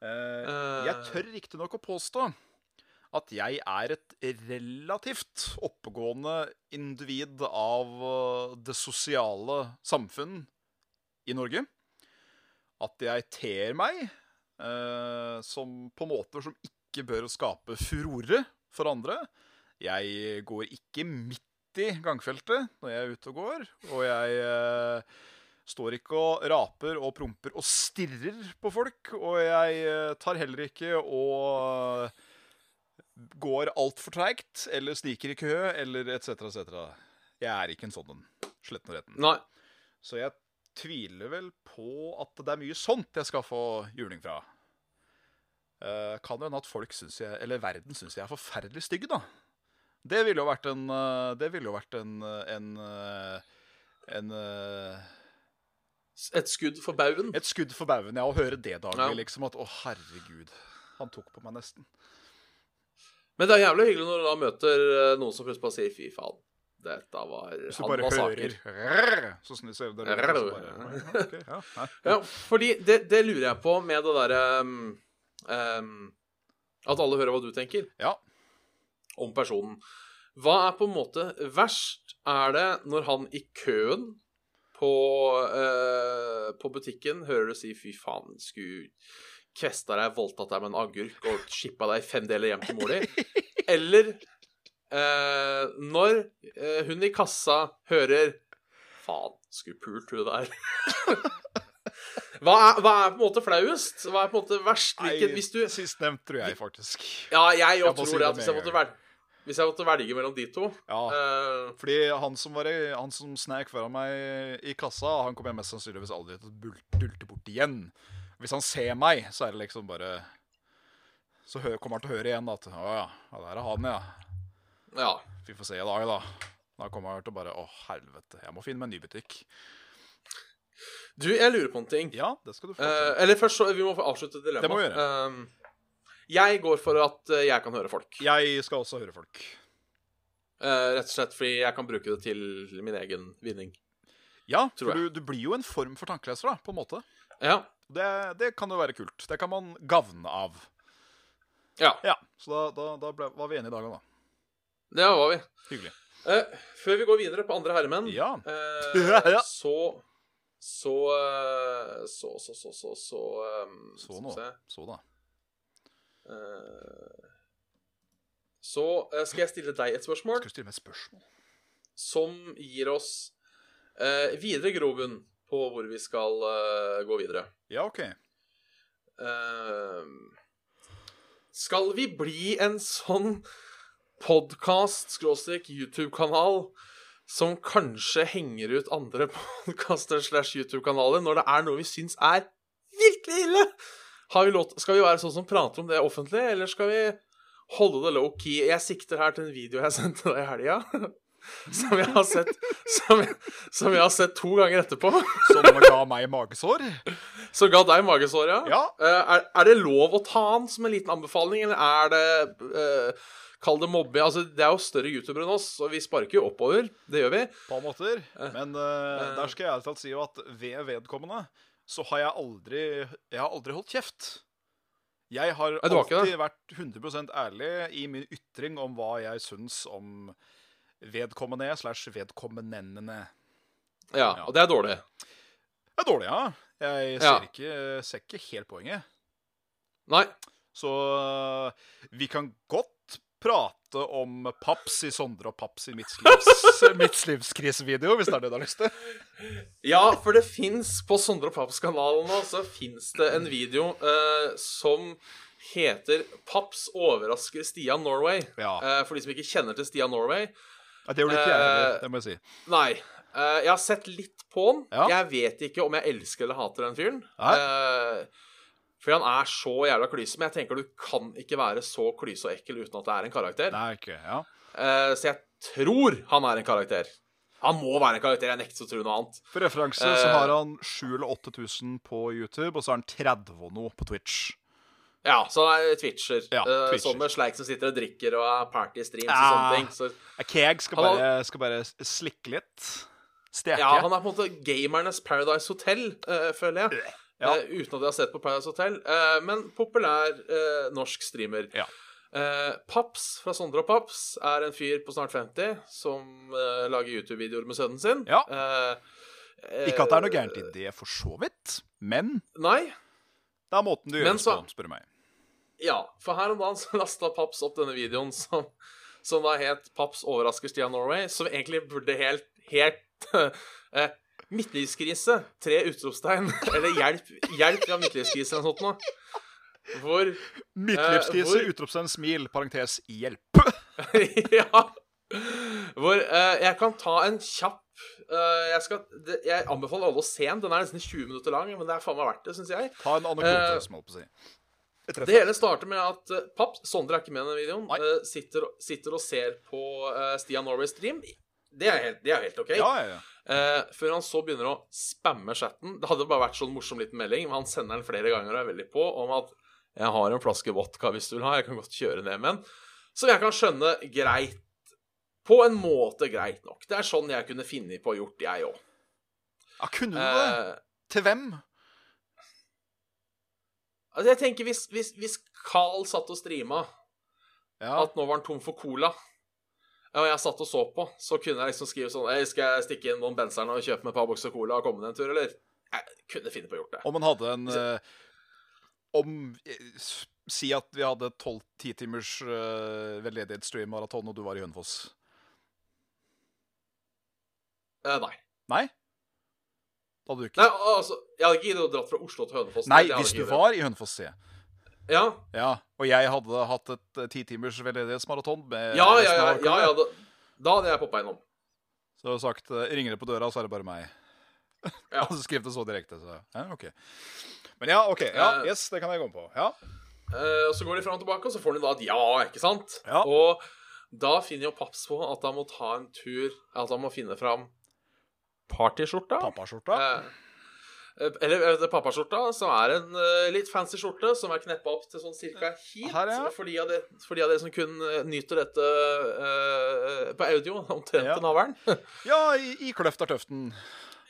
B: Uh, jeg tør riktignok å påstå at jeg er et relativt oppegående individ av det sosiale samfunn i Norge. At jeg ter meg uh, som på måter som ikke bør skape furore for andre. Jeg går ikke midt i gangfeltet når jeg er ute og går. Og jeg eh, står ikke og raper og promper og stirrer på folk. Og jeg eh, tar heller ikke og går altfor treigt eller sniker i kø eller etc., etc. Jeg er ikke en sånn en. Sletten og retten.
A: Nei.
B: Så jeg tviler vel på at det er mye sånt jeg skal få juling fra. Uh, kan jo hende at folk synes jeg, eller verden syns jeg er forferdelig stygg, da. Det ville jo vært en Det ville jo vært en En, en
A: Et skudd for baugen?
B: Et skudd for baugen, ja. Å høre det daglig,
A: Ja.
B: liksom. At å, herregud. Han tok på meg nesten.
A: Men det er jævlig hyggelig når du da møter eh, noen som plutselig bare sier 'fy faen'. Dette var
B: Hvis du bare hører rrrr, Så ser det bare, okay, ja.
A: Ja, fordi det, det lurer jeg på med det derre um, um, At alle hører hva du tenker
B: ja.
A: Om personen. Hva er på en måte verst? Er det når han i køen på, eh, på butikken hører du si 'fy faen, skulle kvesta deg, voldtatt deg med en agurk og skippa deg i fem deler hjem til mor di'? Eller eh, når eh, hun i kassa hører 'faen, skulle pult hun der'? hva, er, hva er på en måte flauest? Hva er på en måte verst? Hvilken, hvis du
B: Sistnevnt tror jeg faktisk.
A: Ja, jeg
B: Jeg
A: òg tror
B: si
A: det.
B: det
A: At hvis jeg måtte velge hvis jeg måtte velge mellom de to
B: Ja.
A: uh,
B: Fordi han som, var, han som snek foran meg i kassa, han kommer jeg mest sannsynligvis aldri til å dulte bort igjen. Hvis han ser meg, så er det liksom bare Så kommer han til å høre igjen at Å ja, der er han, ja.
A: Ja.
B: Vi får se i dag, da. Da kommer han til å bare Å, helvete, jeg må finne meg en ny butikk.
A: Du, jeg lurer på en ting.
B: Ja, det skal du få uh,
A: eller først, så, vi må få avslutte dilemmaet.
B: Det må vi gjøre.
A: Eh, jeg går for at eh, jeg kan høre folk.
B: Jeg skal også høre folk.
A: Uh, rett og slett fordi jeg kan bruke det til min egen vinning.
B: Ja,
A: Tror
B: for du, du blir jo en form for tankeleser, da, på en måte.
A: Ja.
B: Det, det kan jo være kult. Det kan man gavne av.
A: Ja,
B: Ja, Så da, da, da ble, var vi enige i dag òg, da.
A: det var vi.
B: Hyggelig.
A: Uh, før vi går videre på andre herremenn,
B: Ja. Uh,
A: så så, eh, så Så, så, så, så, um,
B: Så nå. Så da.
A: Eh, Så eh, skal jeg stille deg et spørsmål
B: Skal du stille meg et spørsmål?
A: som gir oss eh, videre grobunn på hvor vi skal gå videre.
B: Ja, OK.
A: Skal vi bli en sånn podkast-YouTube-kanal som kanskje henger ut andre podkaster slash YouTube-kanaler når det er noe vi syns er virkelig ille? Har vi lov, skal vi være sånn som prater om det offentlig, eller skal vi holde det low-key? Jeg sikter her til en video jeg sendte deg i helga. Som jeg har sett som jeg, som jeg har sett to ganger etterpå.
B: Som ga meg magesår?
A: Som ga deg magesår, ja?
B: Ja.
A: Eh, er, er det lov å ta den som en liten anbefaling, eller er det uh, Kall det mobbing. Altså, det er jo større youtubere enn oss, og vi sparker jo oppover. Det gjør vi.
B: På måter. Men uh, der skal jeg ærlig talt si jo at ved vedkommende så har jeg aldri Jeg har aldri holdt kjeft. Jeg har
A: Nei,
B: alltid vært 100% ærlig i min ytring om hva jeg syns om vedkommende slash vedkommendene.
A: Ja,
B: Ja.
A: og det er dårlig.
B: Det er dårlig, ja. Jeg ser,
A: Ja.
B: ikke, ser ikke helt poenget.
A: Nei.
B: Så øh, vi kan godt prate om Paps i Sondre og Paps i midtlivs, midtlivskrisevideo, hvis det er det du har lyst til.
A: Ja, for det fins på Sondre og Paps-kanalen nå, så fins det en video eh, som heter 'Paps overrasker Stian Norway'.
B: Ja.
A: Eh, for de som ikke kjenner til Stian Norway.
B: Ja, det gjorde ikke jeg heller,
A: Eh,
B: det må jeg si.
A: Nei. eh, jeg har sett litt på han.
B: Ja.
A: Jeg vet ikke om jeg elsker eller hater den fyren.
B: Nei.
A: Eh, for han er så jævla klyse. Men jeg tenker du kan ikke være så klyse og ekkel uten at det er en karakter.
B: Nei, ikke, ja.
A: Uh, så jeg tror han er en karakter. Han må være en karakter. Jeg nekter å tro noe annet.
B: For referanse så
A: Eh.
B: har han 7000 eller 8000 på YouTube, og så har han 30 og noe på Twitch.
A: Ja, så han er twitcher.
B: Ja,
A: twitcher.
B: twitcher.
A: Sånn med sleik som sitter og drikker og er party-streams og sånne ting. Så,
B: Keg skal
A: Han
B: bare, skal bare slikke litt. Steke.
A: ja, han er på en måte gamernes Paradise Hotel, uh, føler jeg.
B: Ja.
A: uh, uten at jeg har sett på Paradise Hotel. Uh, men populær uh, norsk streamer.
B: Ja.
A: Paps fra Sondre og Paps er en fyr på snart 50 som lager YouTube-videoer med sønnen sin.
B: Ja. Ikke at det er noe gærent i det, for så vidt, men
A: Nei.
B: det er måten
A: du
B: gjør
A: det
B: på, spør du meg.
A: Ja, for her om dagen så lasta Paps opp denne videoen som, som da het 'Paps overrasker Stian Norway', som egentlig burde helt, helt Midtlivskrise, tre utropstegn, eller hjelp, hjelp, har midtlivskrise eller noe sånt noe. Hvor
B: Midtlivskrise,
A: eh,
B: utropstegn, smil, parentes, hjelp.
A: Ja. Hvor eh, jeg kan ta en kjapp eh, jeg, skal, det, jeg anbefaler alle å se den. Den er nesten 20 minutter lang, men det er faen meg verdt det, syns jeg.
B: Ta en anekdote,
A: Eh,
B: som holdt på å si.
A: Det hele starter med at uh, Papp, Sondre er ikke med i denne videoen, eh, sitter, sitter og ser på uh, Stian Norway stream. Det er helt, det er helt OK.
B: Ja, ja, ja.
A: Eh, før han så begynner å spamme chatten. Det hadde bare vært sånn morsom liten melding, men han sender den flere ganger og er veldig på om at 'Jeg har en flaske vodka hvis du vil ha. Jeg kan godt kjøre ned med den.' Som jeg kan skjønne greit. På en måte greit nok. Det er sånn jeg kunne finne på å gjort, jeg òg.
B: ja kunne du det?
A: Eh,
B: Til hvem?
A: altså jeg tenker hvis, hvis, hvis Carl satt og streama
B: Ja.
A: at nå var han tom for cola, og jeg satt og så på, så kunne jeg liksom skrive sånn Hei, skal jeg stikke inn noen benserne og kjøpe meg et par bokser cola og komme ned en tur, eller? Jeg kunne finne på å gjort det.
B: Om man hadde en eh, Om eh, Si at vi hadde 12-10 timers uh, veldedighetsstream-maraton, og du var i Hønefoss.
A: Eh, nei.
B: Nei? Da hadde du ikke?
A: Nei, altså, Jeg hadde ikke giddet å dratt fra Oslo til Hønefoss.
B: Nei, hvis du var i Hønefoss, sier jeg.
A: Ja,
B: Ja, og jeg hadde hatt et eh, ti timers veldedighetsmaraton
A: ja, ja. ja, ja, ja da, da hadde jeg poppa innom.
B: Så har du sagt eh, ringer det på døra, så er det bare meg.
A: Ja.
B: Altså skrev det så direkte, så ja, OK. Men ja, OK. Ja,
A: Eh,
B: yes, det kan jeg gå med på. Ja.
A: Uh, og så går de fram og tilbake, og så får de da et ja, ikke sant?
B: Ja.
A: Og da finner jo Paps på at han må ta en tur At han må finne fram partyskjorta.
B: Pappaskjorta.
A: Eh, eller eller pappaskjorta, som er en eh, litt fancy skjorte som er kneppa opp til sånn cirka hit.
B: Her, ja.
A: For de av dere for de av dere som kun eh, nyter dette uh, på audio, omtrent
B: Ja.
A: navlen.
B: Ja, i, i Kløft er tøften.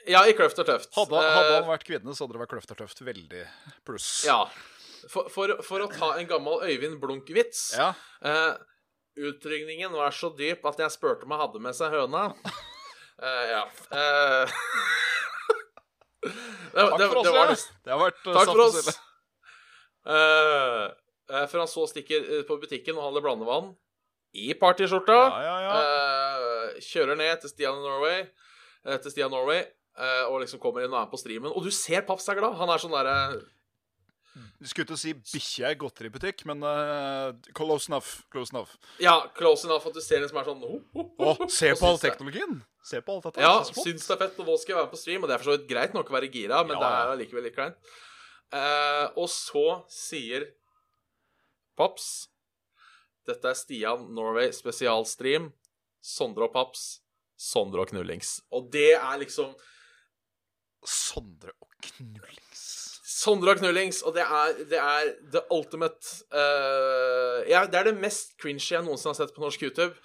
A: ja, i Kløft og Tøft.
B: Hadde, hadde
A: Eh,
B: han vært kvinne, så hadde det vært Kløft er tøft veldig pluss.
A: Ja. For, for, for å ta en gammel Øyvind Blunk-vits
B: Ja.
A: Uh, utrygningen var så dyp at jeg spurte om han hadde med seg høna. Uh, ja. Eh, det,
B: Takk
A: det,
B: for oss,
A: det.
B: Det har vært uh,
A: Takk for oss.
B: Uh,
A: Eh, eh, for han så stikker eh, på butikken og handler blandevann i partyskjorta.
B: Ja, ja, ja.
A: uh, kjører ned til Stian Norway, uh, til Stian Norway eh, og liksom kommer inn og er på streamen. Og du ser Paps er glad. Han er sånn derre
B: Du skulle til å si bikkje i godteributikk, men uh, close enough. Close enough.
A: Ja, close enough at du ser liksom er sånn oh, oh, oh,
B: Å, se på all teknologien! Se på alt dette.
A: Ja, syns det er fett, og nå skal jeg være med på stream, og det er for så vidt greit nok å være gira, men
B: Ja,
A: det er allikevel litt kleint. Uh, og så sier Paps Dette er Stian Norway spesialstream. Sondre og Paps. Sondre og Knullings. Og det er liksom
B: Sondre og knullings.
A: Sondre har Knullings, og det er, det er the ultimate uh, ja, Det er det mest cringe jeg noensinne har sett på norsk YouTube.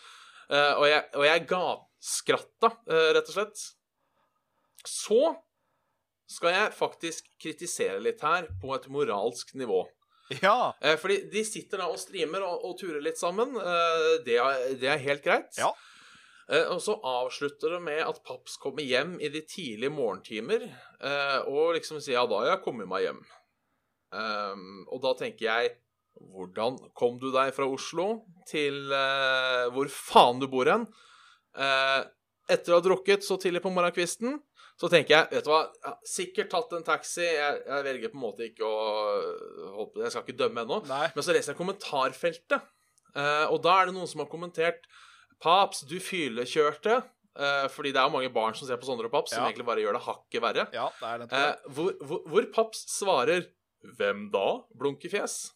A: Uh, og, jeg, og jeg gapskratta, uh, rett og slett. Så skal jeg faktisk kritisere litt her, på et moralsk nivå.
B: Ja.
A: Eh, fordi de sitter da og streamer og, og turer litt sammen. Eh, det, er, det er helt greit.
B: Ja.
A: Eh, og så avslutter det med at Paps kommer hjem i de tidlige morgentimer eh, og liksom sier ja, da har jeg kommet meg hjem. Ehm, og da tenker jeg hvordan kom du deg fra Oslo til eh, hvor faen du bor hen? Eh, etter å ha drukket så tidlig på morgenkvisten, så tenker jeg vet du hva, jeg har sikkert tatt en taxi. Jeg, jeg velger på en måte ikke å Jeg skal ikke dømme ennå. Men så leser jeg kommentarfeltet, eh, og da er det noen som har kommentert Paps, du fyllekjørte. Eh, fordi det er jo mange barn som ser på Sondre og Paps, som egentlig bare gjør det hakket verre.
B: Ja, det er
A: Eh,
B: det.
A: hvor, hvor, hvor Paps svarer 'Hvem da?' blunkefjes.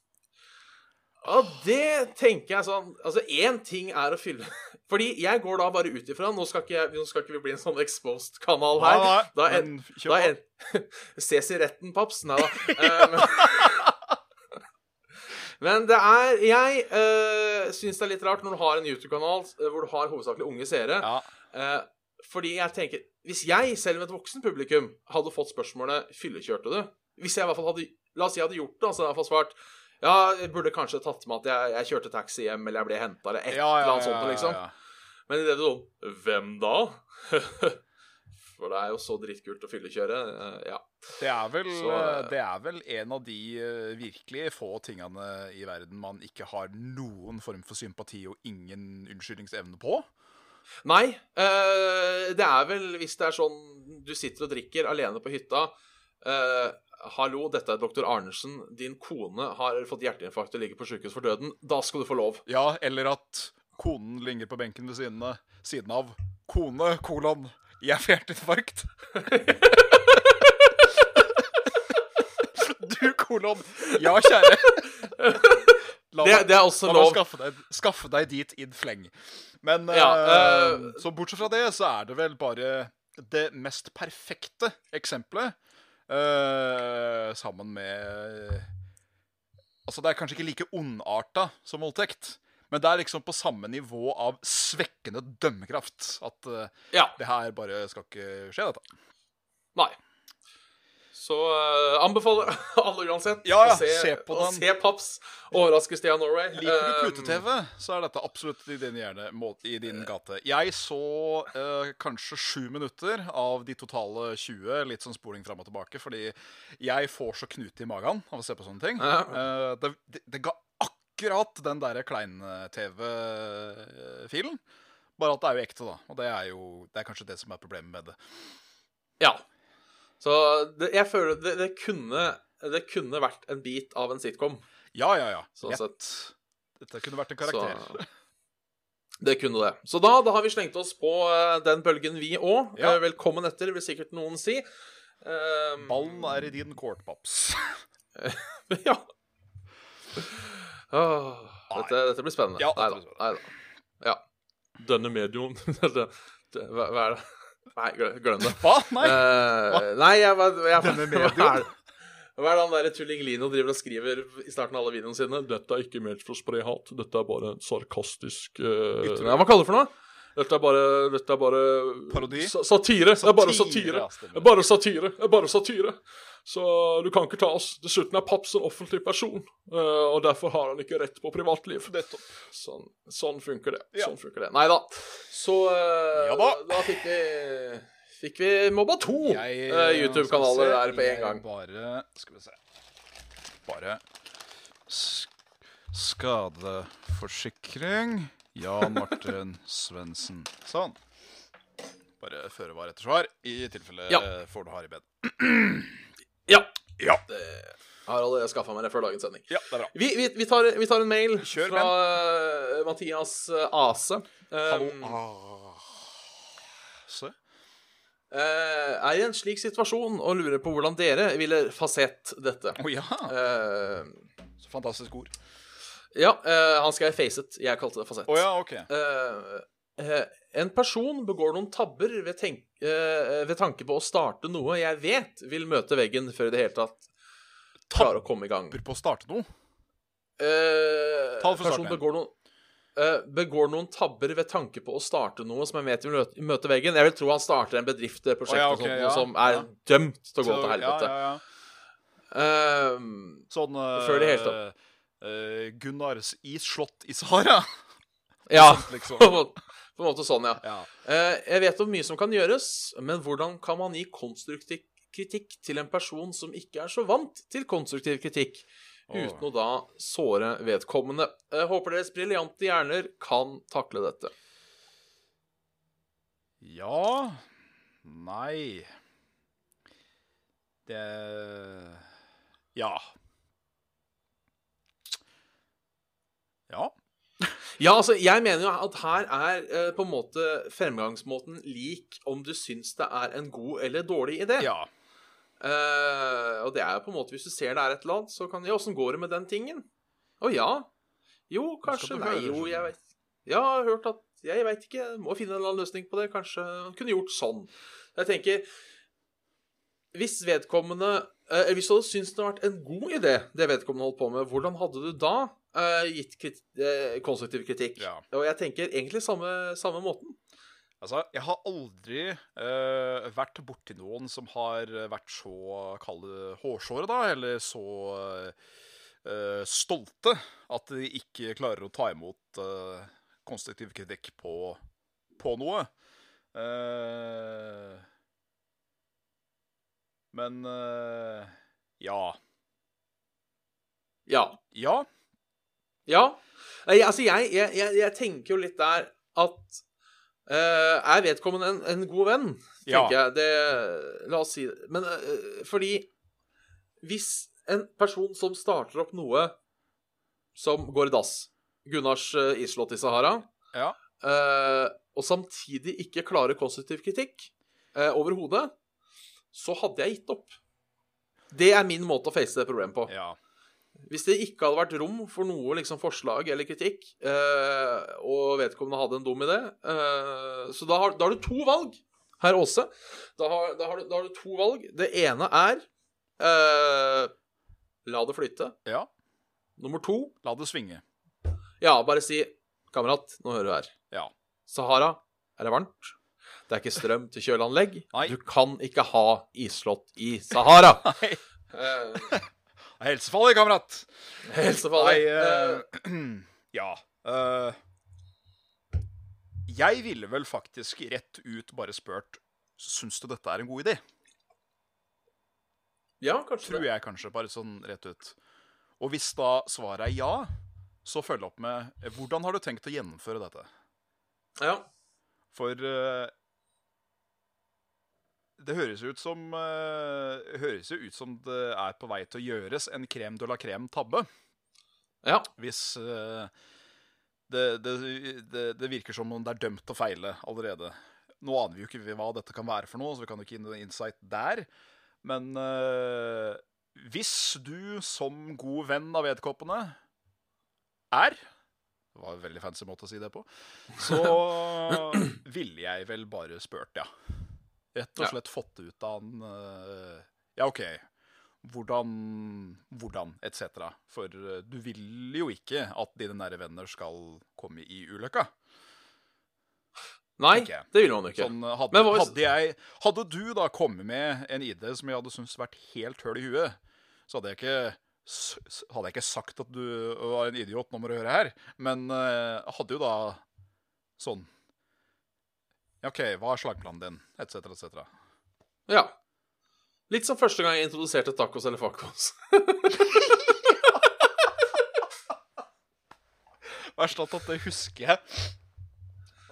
A: Og det tenker jeg sånn Altså, én ting er å fylle Fordi jeg går da bare ut ifra Nå skal ikke, jeg, nå skal ikke vi bli en sånn exposed-kanal her.
B: Nei, nei,
A: da en, da en, Ses i retten, Paps. Nei da. Eh, men, det er Jeg uh, syns det er litt rart når du har en YouTube-kanal eh, hvor du har hovedsakelig unge seere.
B: Ja.
A: Eh, fordi jeg tenker Hvis jeg, selv med et voksen publikum, hadde fått spørsmålet 'Fyllekjørte du?' Hvis jeg i hvert fall hadde La oss si jeg hadde gjort det, altså jeg hadde i hvert fall svart Ja, jeg burde kanskje tatt med at jeg, jeg kjørte taxi hjem, eller jeg ble henta, eller et
B: Ja, ja,
A: eller annet sånt, liksom. Men i det du sånn Hvem da? For det er jo så drittkult å fyllekjøre. eh, ja.
B: Det er, vel,
A: Så, eh,
B: det er vel en av de eh, virkelig få tingene i verden man ikke har noen form for sympati og ingen unnskyldningsevne på.
A: Nei, eh, det er vel hvis det er sånn du sitter og drikker alene på hytta eh, Hallo, dette er doktor Arnesen. Din kone har fått hjerteinfarkt og ligger på sykehus for døden. Da skal du få lov.
B: Ja, eller at konen ligger på benken ved siden av Kone, kolon, jeg får hjerteinfarkt. du, kolon. Ja, kjære. La
A: Det, det er også lov.
B: skaffe deg, skaffe deg dit in fleng. Men
A: Ja, uh,
B: så bortsett fra det, så er det vel bare det mest perfekte eksempelet. Uh, sammen med Altså, det er kanskje ikke like ondarta som voldtekt. Men det er liksom på samme nivå av svekkende dømmekraft. At uh,
A: Ja.
B: det her bare skal ikke skje, dette.
A: Nei. Så uh, anbefaler alle uansett
B: Ja, ja,
A: å se,
B: se på
A: å se Paps overraske Stian Norway.
B: Liker du
A: Eh,
B: pute-TV, så er dette absolutt i din, hjerne, i din gate. Jeg så uh, kanskje sju minutter av de totale 20, litt sånn spoling fram og tilbake, fordi jeg får så knute i magen av å se på sånne ting. Eh, det, det, det ga akkurat den derre klein-TV-filen. Bare at det er jo ekte, da. Og det er jo det er kanskje det som er problemet med det.
A: Ja. Så det, jeg føler det, det kunne Det kunne vært en bit av en sitcom.
B: Ja, ja, ja.
A: Sånn
B: sett. Dette kunne vært en karakter.
A: Så det kunne det. Så da, da har vi slengt oss på eh, den bølgen, vi òg.
B: Ja.
A: velkommen etter, vil sikkert noen si. Um,
B: Ballen er i din court, paps.
A: ja. Åh, dette, dette blir spennende.
B: Ja,
A: Nei da. Ja. Denne det, hva, hva er det? Nei, glem, det.
B: Hva? Nei.
A: Eh, nei, jeg, jeg, jeg,
B: Denne
A: hva er det? Hva er det han der Tulling Lino driver og skriver i starten av alle videoene sine? 'Dette er ikke ment for å spre hat. Dette er bare en sarkastisk uh... Hva kaller du det for noe? Dette er bare, dette er bare
B: Parodi?
A: sa- Satire. Det er bare
B: Satire.
A: Det er bare satire. Det er bare satire. Så du kan ikke ta oss. Dessuten er Paps en offentlig person, eh, og derfor har han ikke rett på privatliv. Sånn, sånn funker det.
B: Ja.
A: Sånn funker det. Nei da. Så eh,
B: Ja da.
A: da fikk vi Fikk vi mobba to eh, YouTube-kanaler der på en gang.
B: Bare Skal vi se Bare sk Skadeforsikring. Jan Martin Svendsen. Sånn. Bare føre var etter svar, i tilfelle
A: Ja.
B: får du hard i bed.
A: Ja.
B: Ja.
A: Det har allerede skaffa meg det før dagens sending.
B: ja, det er bra.
A: Vi, vi, vi, tar, vi tar en mail
B: Kjør,
A: fra men. Mathias eh, Ase.
B: Hallo.
A: Um,
B: Ah. Se.
A: eh, er i en slik situasjon og lurer på hvordan dere ville fasett dette.
B: Å ja.
A: Uh,
B: Så fantastisk ord.
A: Ja, uh, han skrev facet. Jeg kalte det fasett.
B: Oh, ja, okay.
A: Uh, uh, en person begår noen tabber ved, tenk, ved tanke på å starte noe jeg vet vil møte veggen før i det hele tatt klarer å komme i gang.
B: Tabber på å starte noe.
A: Uh,
B: Ta det fra starten
A: begår noen, begår noen tabber ved tanke på å starte noe som jeg vet vil møte, møte veggen. Jeg vil tro han starter en bedrift eller prosjekt
B: oh, ja, okay,
A: sånt,
B: ja,
A: som er dømt til å gå til helvete.
B: Ja, ja, ja. Sånn
A: Før det hele tatt.
B: Gunnars isslott i Sahara.
A: ja,
B: Liksom.
A: på en måte- sånn, ja.
B: Ja.
A: Uh, jeg vet om mye som kan gjøres, men hvordan kan man gi konstruktiv kritikk til en person som ikke er så vant til konstruktiv kritikk, uten å da såre vedkommende? Uh, håper deres briljante hjerner kan takle dette.
B: Ja Nei Det Ja. Ja.
A: Ja, altså, jeg mener jo at her er eh, på en måte fremgangsmåten lik om du syns det er en god eller dårlig idé.
B: Ja.
A: Eh, og det er jo på en måte Hvis du ser det er et eller annet, så kan Ja, åssen går det med den tingen? Å ja. Jo, kanskje. Nei, jo, jeg vet Ja, jeg har hørt at Jeg veit ikke. Må finne en eller annen løsning på det. Kanskje man kunne gjort sånn. Jeg tenker Hvis vedkommende eh, Hvis du hadde syntes det hadde vært en god idé, det vedkommende holdt på med, hvordan hadde du da eh, gitt krit uh, konstruktiv kritikk?
B: Ja.
A: Og jeg tenker egentlig samme, samme måten.
B: Altså, jeg har aldri uh, vært borti noen som har vært så kalde hårsåre, da, eller så uh, stolte at de ikke klarer å ta imot uh, konstruktiv kritikk på, på noe. Uh, men eh, ja.
A: Ja.
B: Ja.
A: Ja. Nei, altså, jeg, jeg, jeg, tenker jo litt der at uh, Er vedkommende en, en god venn?
B: Ja.
A: Jeg. Det La oss si det. Men uh, fordi Hvis en person som starter opp noe som går i dass Gunnars uh, islott i Sahara
B: Ja.
A: Uh, og samtidig ikke klarer konstruktiv kritikk uh, overhodet, så hadde jeg gitt opp. Det er min måte å face det problemet på.
B: ja.
A: Hvis det ikke hadde vært rom for noe liksom, forslag eller kritikk, eh, og vedkommende hadde en dum idé eh, Så da har, da har du to valg, herr Aase. Da har, da, har du, da har du to valg. Det ene er eh, La det flyte.
B: ja.
A: Nummer to
B: La det svinge.
A: Ja, bare si Kamerat, nå hører du her.
B: Ja.
A: Sahara, er det varmt? Det er ikke strøm til kjøleanlegg.
B: Nei.
A: Du kan ikke ha isslott i Sahara.
B: Nei.
A: Eh,
B: Helsefarlig, kamerat!
A: Helsefarlig.
B: Nei,
A: eh,
B: ja. Uh, jeg ville vel faktisk rett ut bare spurt Syns du dette er en god idé?
A: ja, kanskje
B: Tror
A: det.
B: jeg kanskje, bare sånn rett ut. Og hvis da svaret er ja, så følg opp med Hvordan har du tenkt å gjennomføre dette?
A: Ja.
B: For eh, det høres ut som uh, høres jo ut som det er på vei til å gjøres en krem de la crème-tabbe.
A: ja.
B: Hvis uh, det, det, det, det virker som om det er dømt til å feile allerede. Nå aner vi jo ikke hva dette kan være for noe, så vi kan jo ikke gi noe insight der. Men uh, hvis du som god venn av vedkommende er Det var en veldig fancy måte å si det på. Så ville jeg vel bare spurt, ja. Rett og
A: Ja.
B: slett fått ut av han uh, Ja, OK. Hvordan, hvordan, etc. For eh, du vil jo ikke at dine nære venner skal komme i ulykka.
A: Nei,
B: okay.
A: det vil man ikke.
B: Sånn, hadde,
A: Men hva hvis-
B: hadde, jeg, hadde du da kommet med en ID som jeg hadde syntes vært helt høl i huet, så hadde jeg ikke hadde jeg ikke sagt at du var en idiot, nå må du høre her. Men uh, hadde jo da sånn Ja, OK, hva er slagplanen din? Etc., etc.
A: Ja. Litt som første gang jeg introduserte tacos eller facos.
B: Verst at det husker jeg.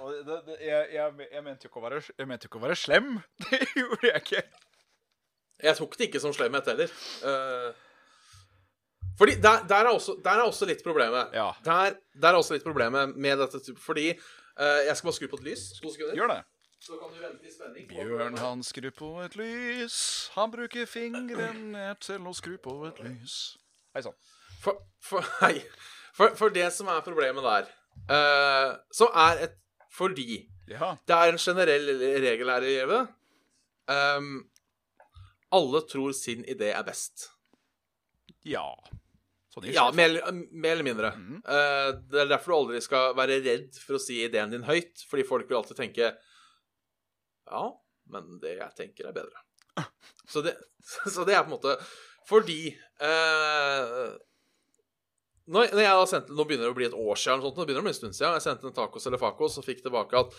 B: Og det, det, jeg, jeg, jeg, mente jo ikke å være, jeg mente jo ikke å være slem. Det gjorde jeg ikke.
A: Jeg tok det ikke som slemhet heller. Uh, fordi der, der, er også, der er også litt problemet.
B: Ja.
A: Der, der er også litt problemet med dette. Fordi Jeg skal bare skru på et lys.
B: Gjør det.
A: Så kan du vente i spenning.
B: Bjørn han skrur på et lys, han bruker fingeren til å skru på et lys. Hei sann.
A: For, for. For, for det som er problemet der, uh, som er et Fordi
B: Ja.
A: det er en generell regel her i livet Um, Alle tror sin idé er best.
B: Ja. Sånn
A: Ja, mer, mer eller mindre. Eh, det er derfor du aldri skal være redd for å si ideen din høyt, fordi folk vil alltid tenke Ja, men det jeg tenker, er bedre. Så det, så det er på en måte Fordi uh, når, når jeg da sendte, Nå begynner det å bli et år siden, sånt, nå begynner det å bli en stund siden. Jeg sendte en tacos eller facos og fikk tilbake at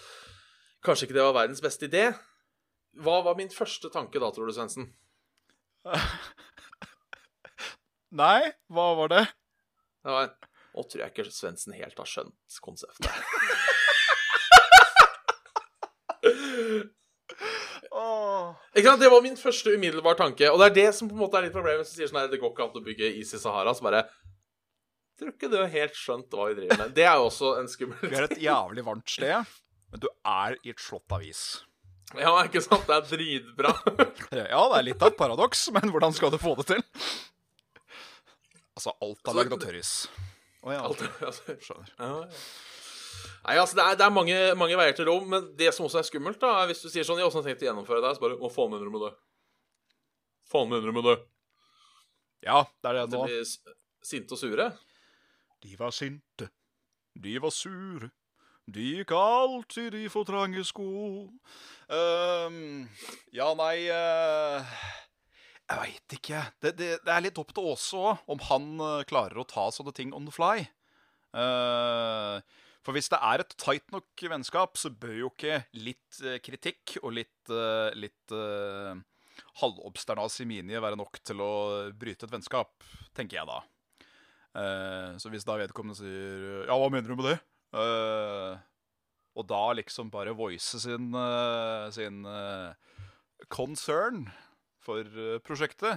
A: kanskje ikke det var verdens beste idé. Hva var min første tanke da, tror du, Svendsen?
B: Nei, hva var det?
A: Det var Nå tror jeg ikke Svendsen helt har skjønt konseptet.
B: oh.
A: Ikke sant? Det var min første umiddelbare tanke. Og det er det som på en måte er litt problemet. Hvis du sier sånn her, det går ikke an å bygge is i Sahara, så bare Tror ikke du har helt skjønt hva vi driver med. Det er jo også en skummel
B: Vi er et jævlig varmt sted, men du er i et slott avis.
A: Ja, ikke sant? Det er dritbra.
B: Ja, det er litt av et paradoks, men hvordan skal du få det til? Altså, alt er lagd av tørris. Å ja.
A: Alt, altså,
B: Skjønner.
A: ja, ja. Nei, altså, det er, det er mange, mange veier til Rom, men det som også er skummelt, da, er hvis du sier sånn Jeg har også tenkt å gjennomføre det så bare Å, faen mener du med det? Faen mener du med det?
B: Ja, det er det
A: De
B: nå.
A: blir sinte og sure.
B: De var sinte, de var sure. De gikk alltid i for trange sko. Um, ja, nei eh, Jeg veit ikke. Det, det, det er litt opp til Åse òg, om han eh, klarer å ta sånne ting on the fly. Uh, for hvis det er et tight nok vennskap, så bør jo ikke litt eh, kritikk og litt, uh, litt uh, være nok til å bryte et vennskap, tenker jeg da. Uh, så hvis da vedkommende sier Ja, hva mener du med det? Og da liksom bare voice sin, sin concern for eh, prosjektet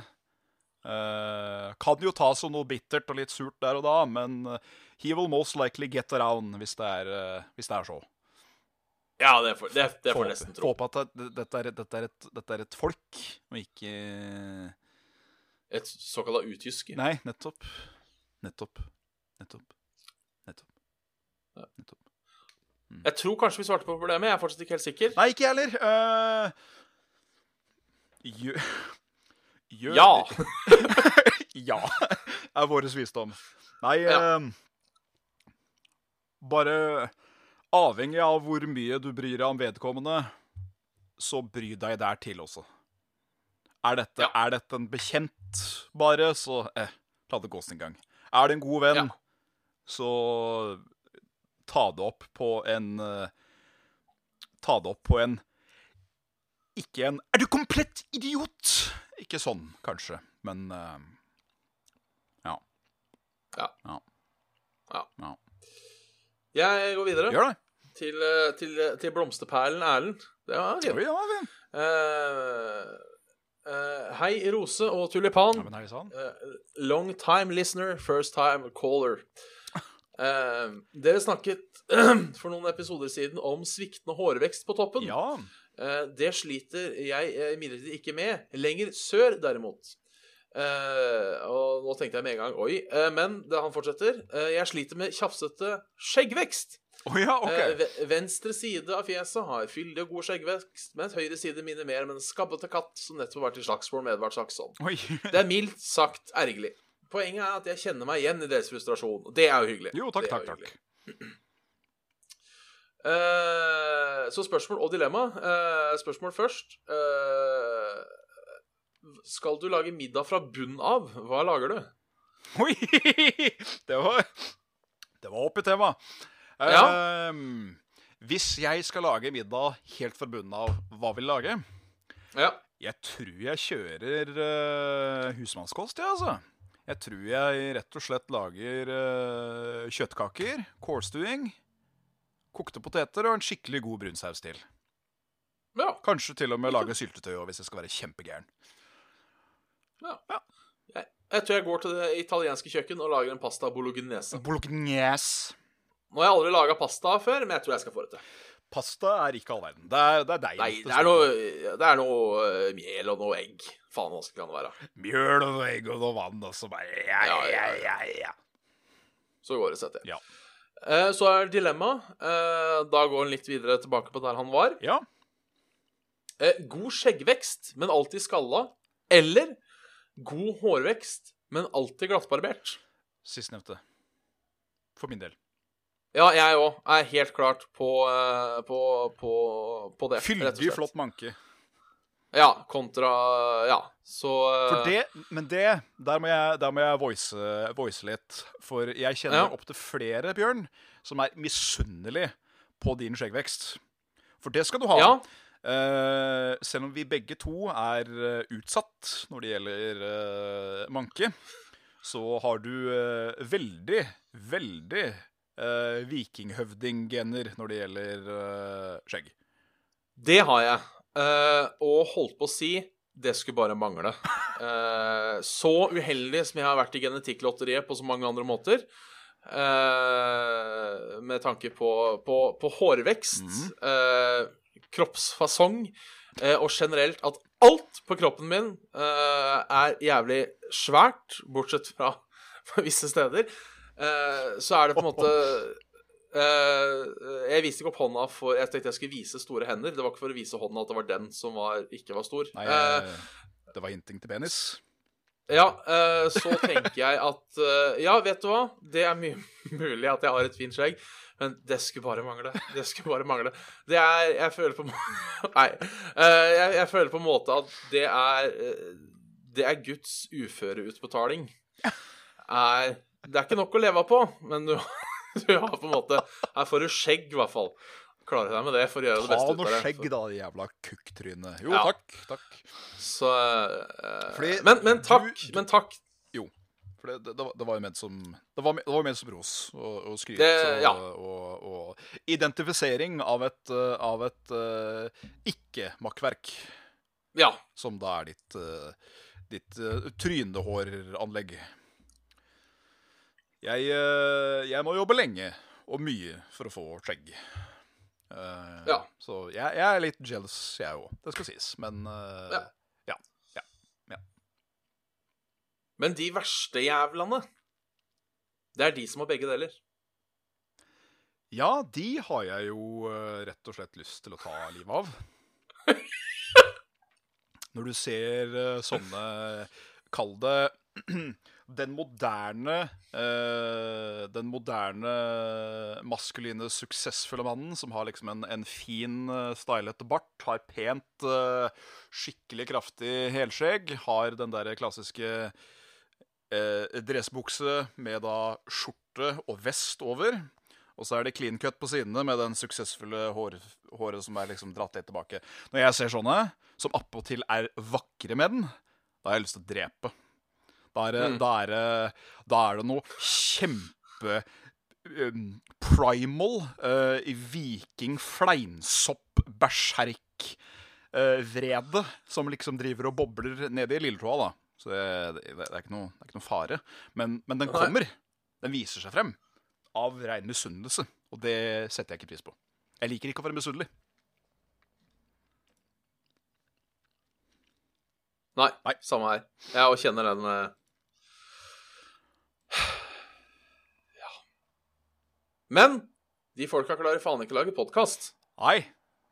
B: eh, Kan jo ta som noe bittert og litt surt der og da, men eh, he will most likely get around hvis det er, hvis det er så.
A: Ja, det får, det, det får nesten tro.
B: håpe at det, dette, er, dette, er et, dette er et folk, og ikke
A: Et såkalt utjyske.
B: Nei, nettopp. Nettopp. Nettopp. Nettopp.
A: Ja.
B: Nettopp.
A: Jeg tror kanskje vi svarte på problemet. Jeg er fortsatt ikke helt sikker.
B: Nei, ikke jeg heller. Uh, gjør Gjør
A: Ja!
B: ja, er vår visdom. Nei
A: Ja.
B: eh, Bare avhengig av hvor mye du bryr deg om vedkommende, så bry deg der til også. Er dette,
A: Ja.
B: er dette en bekjent, bare, så eh, la det gå sin gang. Er det en god venn,
A: Ja.
B: så ta det opp på en eh, Ta det opp på en Ikke en 'Er du komplett idiot?' Ikke sånn, kanskje, men uh, ja.
A: Ja.
B: ja.
A: Ja.
B: ja.
A: Jeg går videre
B: Gjør det.
A: til, eh, til, til blomsterperlen Erlend. Det var fint.
B: ja, var
A: fint. eh, hei, Rose og Tulipan.
B: Ja, sann.
A: Eh, long time listener, first time caller. Uh, dere snakket for noen episoder siden om sviktende hårvekst på toppen.
B: Ja.
A: Eh, det sliter jeg eh, imidlertid ikke med. Lenger sør, derimot. Eh, og nå tenkte jeg med en gang Oi. men det han fortsetter. jeg sliter med tjafsete skjeggvekst.
B: Oh, ja,
A: okay. Venstre side av fjeset har fyldig og god skjeggvekst, mens høyre side minner mer om en skabbete katt som nettopp har vært i slagsmål med Edvard Saxon. Det er mildt sagt ergerlig. Poenget er at jeg kjenner meg igjen i deres frustrasjon, og det er jo hyggelig.
B: Jo, takk,
A: er
B: takk,
A: jo
B: takk.
A: Eh, så spørsmål og dilemma. Uh, spørsmål først. Uh, skal du lage middag fra bunnen av? Hva lager du?
B: Oi! Det var Det var opp i tema.
A: Ja.
B: Hvis jeg skal lage middag helt fra bunnen av, hva vil jeg lage?
A: Ja.
B: Jeg tror jeg kjører husmannskost, jeg, altså. Jeg tror jeg rett og slett lager kjøttkaker, kålstuing, kokte poteter og en skikkelig god brunsaus til.
A: ja.
B: Kanskje til og med lage syltetøy òg, hvis jeg skal være kjempegæren.
A: Jeg, jeg tror jeg går til det italienske kjøkken og lager en pasta bolognese.
B: Bolognese.
A: Nå har jeg aldri laga pasta før, men jeg tror jeg skal få det til.
B: Pasta er ikke all verden. Det er, det er deig.
A: Nei,
B: det
A: er noe, det er noe uh, mel og noe egg. Faen, hva skal det være?
B: Mjøl og noe egg og noe vann, og så bare ja, ja, ja, ja, ja.
A: Så går det sett til.
B: Ja.
A: Eh, så er dilemma. Eh, da går han litt videre tilbake på der han var.
B: ja.
A: Eh, god skjeggvekst, men alltid skalla. Eller god hårvekst, men alltid glattbarbert.
B: Sistnevnte. For min del.
A: Ja, jeg òg er helt klart på, på, på, på det.
B: Fyldig, flott manke.
A: Ja, kontra Ja, så eh,
B: For det, men det, der må jeg, der må jeg voice, voice litt. For jeg kjenner
A: Ja.
B: opptil flere, Bjørn, som er misunnelig på din skjeggvekst. For det skal du ha.
A: Ja.
B: Uh, selv om vi begge to er eh, utsatt når det gjelder uh, manke, så har du uh, veldig, veldig vikinghøvdinggener når det gjelder skjegg.
A: Det har jeg. Eh, og holdt på å si det skulle bare mangle. Uh, så uheldig som jeg har vært i genetikklotteriet på så mange andre måter, Uh, med tanke på, på, på hårvekst, eh, kroppsfasong og generelt at alt på kroppen min er jævlig svært, bortsett fra, visse steder, så er det på en måte jeg viste ikke opp hånda for Jeg tenkte jeg skulle vise store hender. Det var ikke for å vise hånda at det var den som var, ikke var stor.
B: Nei,
A: Eh,
B: eh, det var hinting til penis.
A: ja, eh, så tenker jeg at eh, Ja, vet du hva? Det er mye mulig at jeg har et fint skjegg, men det skulle bare mangle. Det skulle bare mangle. Det er Jeg føler på Nei. Eh, jeg, jeg føler på en måte at det er eh, Det er Guds uføreutbetaling. Er Det er ikke nok å leve på, men du, du har på en måte Her får du skjegg, i hvert fall. Klarer deg med det for å gjøre det beste ut av det.
B: Ta noe skjegg, da, jævla kukktryne. Jo,
A: Ja.
B: takk. takk.
A: Så
B: uh,
A: men, men takk.
B: du-
A: Men takk.
B: Jo. For det, det, det, var, jo ment som Det var, det var ment som ros og, og skryt og,
A: ja.
B: og, og identifisering av et, av et uh, ikke-makkverk,
A: Ja.
B: som da er ditt, uh, ditt uh, trynehåranlegg. Jeg, eh, jeg må jobbe lenge og mye for å få skjegg. Uh,
A: Ja.
B: Så jeg, jeg er litt jealous, jeg òg. Det skal sies. Men uh,
A: Ja.
B: ja. ja.
A: Men de verste jævlene, det er de som har begge deler.
B: Ja, de har jeg jo rett og slett lyst til å ta livet av. Når du ser sånne Kall det den moderne uh, Den moderne maskuline, suksessfulle mannen som har liksom en, en fin, uh, stylete bart, har pent, uh, skikkelig kraftig helskjegg, har den der klassiske uh, dressbukse med da skjorte og vest over. Og så er det clean cut på sidene med den suksessfulle hår, håret som er liksom dratt litt tilbake. Når jeg ser sånne, som appåtil er vakre menn, da har jeg lyst til å drepe. Da er det,
A: Mm.
B: da er det, da er det noe kjempe um, primal uh, viking fleinsopp berserk uh, vrede som liksom driver og bobler nede i lilletåa, da. Så det, det, det, er ikke noe, det er ikke noe fare. Men, men den kommer. Den viser seg frem. Av rein misunnelse. Og det setter jeg ikke pris på. Jeg liker ikke å være misunnelig.
A: Nei,
B: Nei.
A: samme her. Jeg òg kjenner den eh, Ja. Men de folka klarer faen ikke å lage podkast.
B: Nei.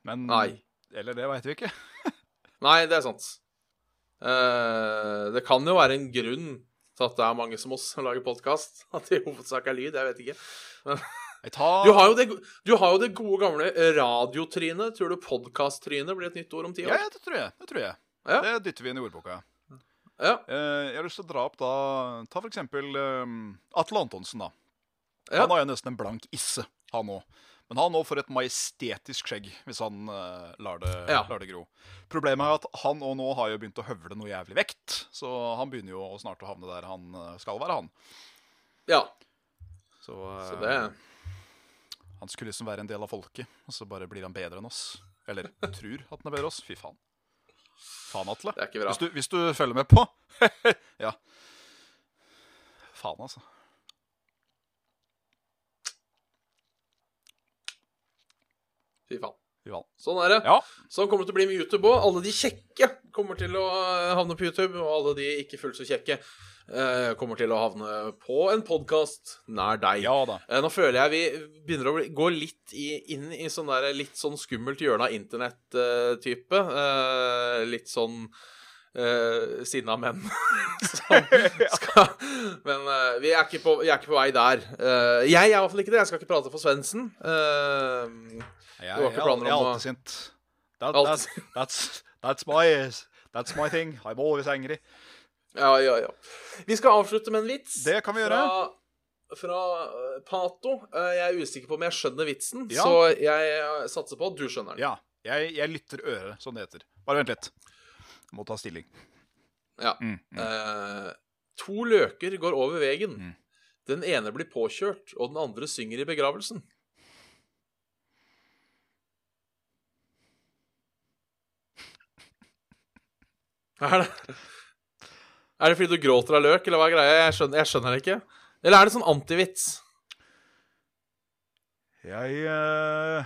B: Men
A: Nei.
B: Eller det veit vi ikke.
A: Nei, det er sant. Eh, det kan jo være en grunn til at det er mange som oss som lager podkast. At det i hovedsak er lyd. Jeg vet ikke. Men
B: tar
A: Du har jo det, du har jo det gode gamle radiotrynet. Tror du podkast-trynet blir et nytt ord om ti
B: Ja,
A: år?
B: ja, det tror jeg. Det tror jeg.
A: Ja.
B: Det dytter vi inn i ordboka.
A: Ja.
B: Eh, jeg har lyst til å dra opp da Ta for eksempel eh, Atle Antonsen, da.
A: Ja.
B: Han har jo nesten en blank isse, han òg. Men han òg får et majestetisk skjegg hvis han uh, lar, det,
A: Ja.
B: lar det gro. Problemet er at han òg nå har jo begynt å høvle noe jævlig vekt. Så han begynner jo snart å havne der han skal være, han.
A: ja.
B: Så, uh,
A: Så det
B: han skulle liksom være en del av folket, og så bare blir han bedre enn oss. Eller tror at han er bedre enn oss. Fy faen. Faen, Atle.
A: Det er ikke bra.
B: Hvis du, hvis du følger med på Ja. Faen, altså.
A: Fy faen.
B: Fy.
A: Sånn er det.
B: Ja.
A: Sånn kommer det til å bli med YouTube òg. Alle de kjekke kommer til å eh, havne på YouTube, og alle de ikke fullt så kjekke eh, kommer til å havne på en podkast nær deg.
B: Ja da.
A: Eh, Nå føler jeg vi begynner å gå litt i, inn i sånn der, litt sånn skummelt hjørne av internett-type. Eh, litt sånn uh, sinna menn skal Men uh, vi, er ikke på, vi er ikke på vei der. Uh, jeg er iallfall ikke det. Jeg skal ikke prate for Svendsen. Uh,
B: Jeg,
A: Du har
B: jeg,
A: ikke
B: jeg,
A: planer
B: er alltid sint. That,
A: that,
B: that's, that's, that's, my, that's my thing. I'm always angry.
A: ja, ja, ja. Vi skal avslutte med en vits.
B: Det kan vi gjøre.
A: Fra, fra eh, Pato. Eh, jeg er usikker på om jeg skjønner vitsen,
B: Ja.
A: så jeg eh, satser på at du skjønner den.
B: Ja. Jeg, jeg lytter øret, som det heter. Bare vent litt. Jeg må ta stilling.
A: Ja.
B: Mm, mm.
A: Eh, to løker går over veien.
B: Mm.
A: Den ene blir påkjørt, og den andre synger i begravelsen. Er det Er det fordi du gråter av løk, eller hva er greia? Jeg skjønner, jeg skjønner det ikke. Eller er det sånn antivits?
B: Jeg, uh...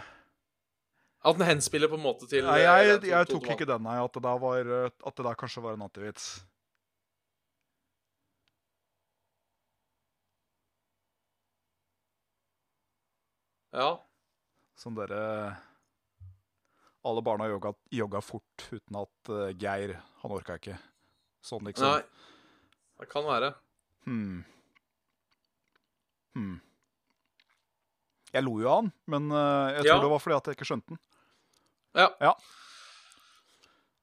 A: At den henspiller på en måte til
B: nei, jeg, jeg,
A: jeg
B: tok ikke den, nei. At det der, var, eh, at det der kanskje var en antivits.
A: Ja.
B: Sånn derre Alle barna jogga, jogga fort uten at uh, Geir Han orka ikke. Sånn, liksom.
A: Nei. Det kan være.
B: Hmm. Hmm. Jeg lo jo av han, men uh, jeg tror
A: Ja.
B: det var fordi at jeg ikke skjønte den.
A: Ja.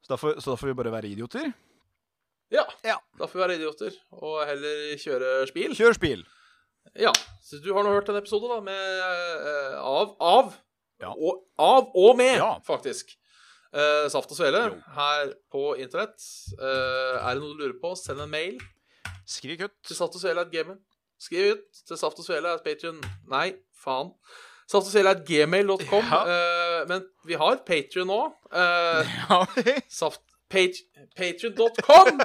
B: Så da får, så da får vi bare være idioter.
A: Ja.
B: Ja.
A: Da får vi være idioter og heller kjøre spil.
B: Kjør spil.
A: Ja. Så du har nå hørt en episode da med uh, av av
B: Ja.
A: og, av og med,
B: Ja.
A: faktisk. Uh, Saft og Svele
B: Jo.
A: her på internett. Uh, er det noe du lurer på, send en mail
B: Skriv ut.
A: til Saft og Svele at gamet. Skriv ut til Saft og Svele at Patrion Nei, faen. Saft og Svele at gmail.com.
B: Ja.
A: Uh, men vi har Patrion nå.
B: Ja.
A: Saft... Page, Patreon.com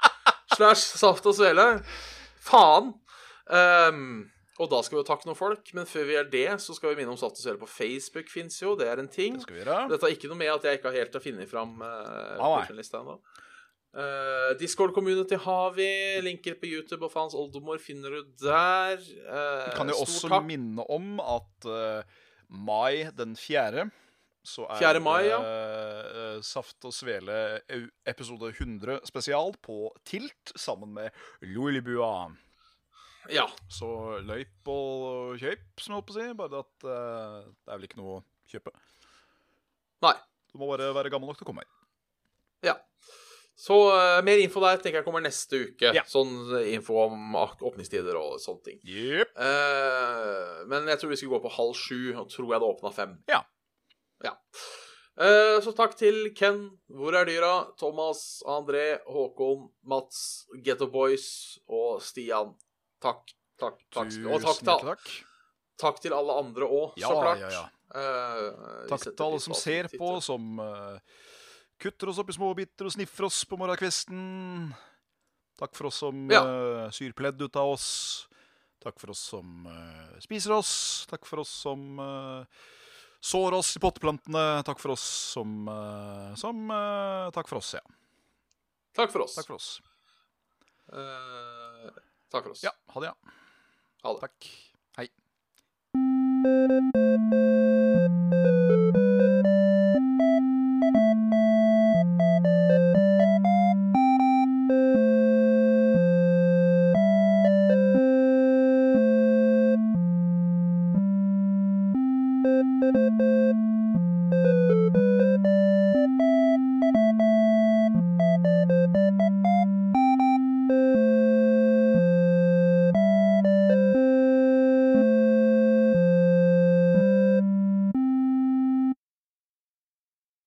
A: slash saft og svele. Faen. Ehm, og da skal vi jo takke noen folk, men før vi gjør det, så skal vi minne om status svele på Facebook fins jo, det er en ting.
B: Det skal vi gjøre.
A: Dette er ikke noe med at jeg ikke har helt har funnet fram uh,
B: Ah, nei.
A: Patreon-lista ennå. Uh, Discord-community har vi. Linker på YouTube og faens oldemor finner du der. Eh,
B: Kan jo også
A: takk.
B: minne om at uh, mai den fjerde så er
A: 4. mai, ja.
B: uh, Saft og Svele episode 100 spesial på Tilt sammen med Lolibua.
A: Ja.
B: Så løyp og kjøp, som jeg holdt på å si. Bare at eh, det er vel ikke noe å kjøpe.
A: Nei.
B: Du må bare være gammel nok til å komme her.
A: Ja. Så eh, mer info der tenker jeg kommer neste uke.
B: Ja.
A: Sånn eh, info om ak- åpningstider og sånne ting.
B: Jepp.
A: Eh, men jeg tror vi skulle gå på halv sju, og tror jeg det åpna fem.
B: Ja.
A: Ja. Eh, så takk til Ken, Hvor er dyra? Thomas, André, Håkon, Mats, Getto Boys og Stian. Takk. Takk. takk.
B: Tusen
A: Og takk til,
B: takk.
A: takk til alle andre òg,
B: Ja,
A: så klart.
B: ja, ja.
A: Uh,
B: Takk til alle som ser på, som uh, kutter oss opp i små biter og sniffer oss på morgenkvisten. Takk for oss som
A: Ja.
B: uh, syr pledd ut av oss. Takk for oss som eh, spiser oss. Takk for oss som uh, sår oss i potteplantene. Takk for oss som eh, Som eh, Takk for oss, ja.
A: Takk for oss.
B: Takk for oss.
A: Eh, takk for oss.
B: Ja, ha det, ja.
A: Ha det.
B: Takk. Hei.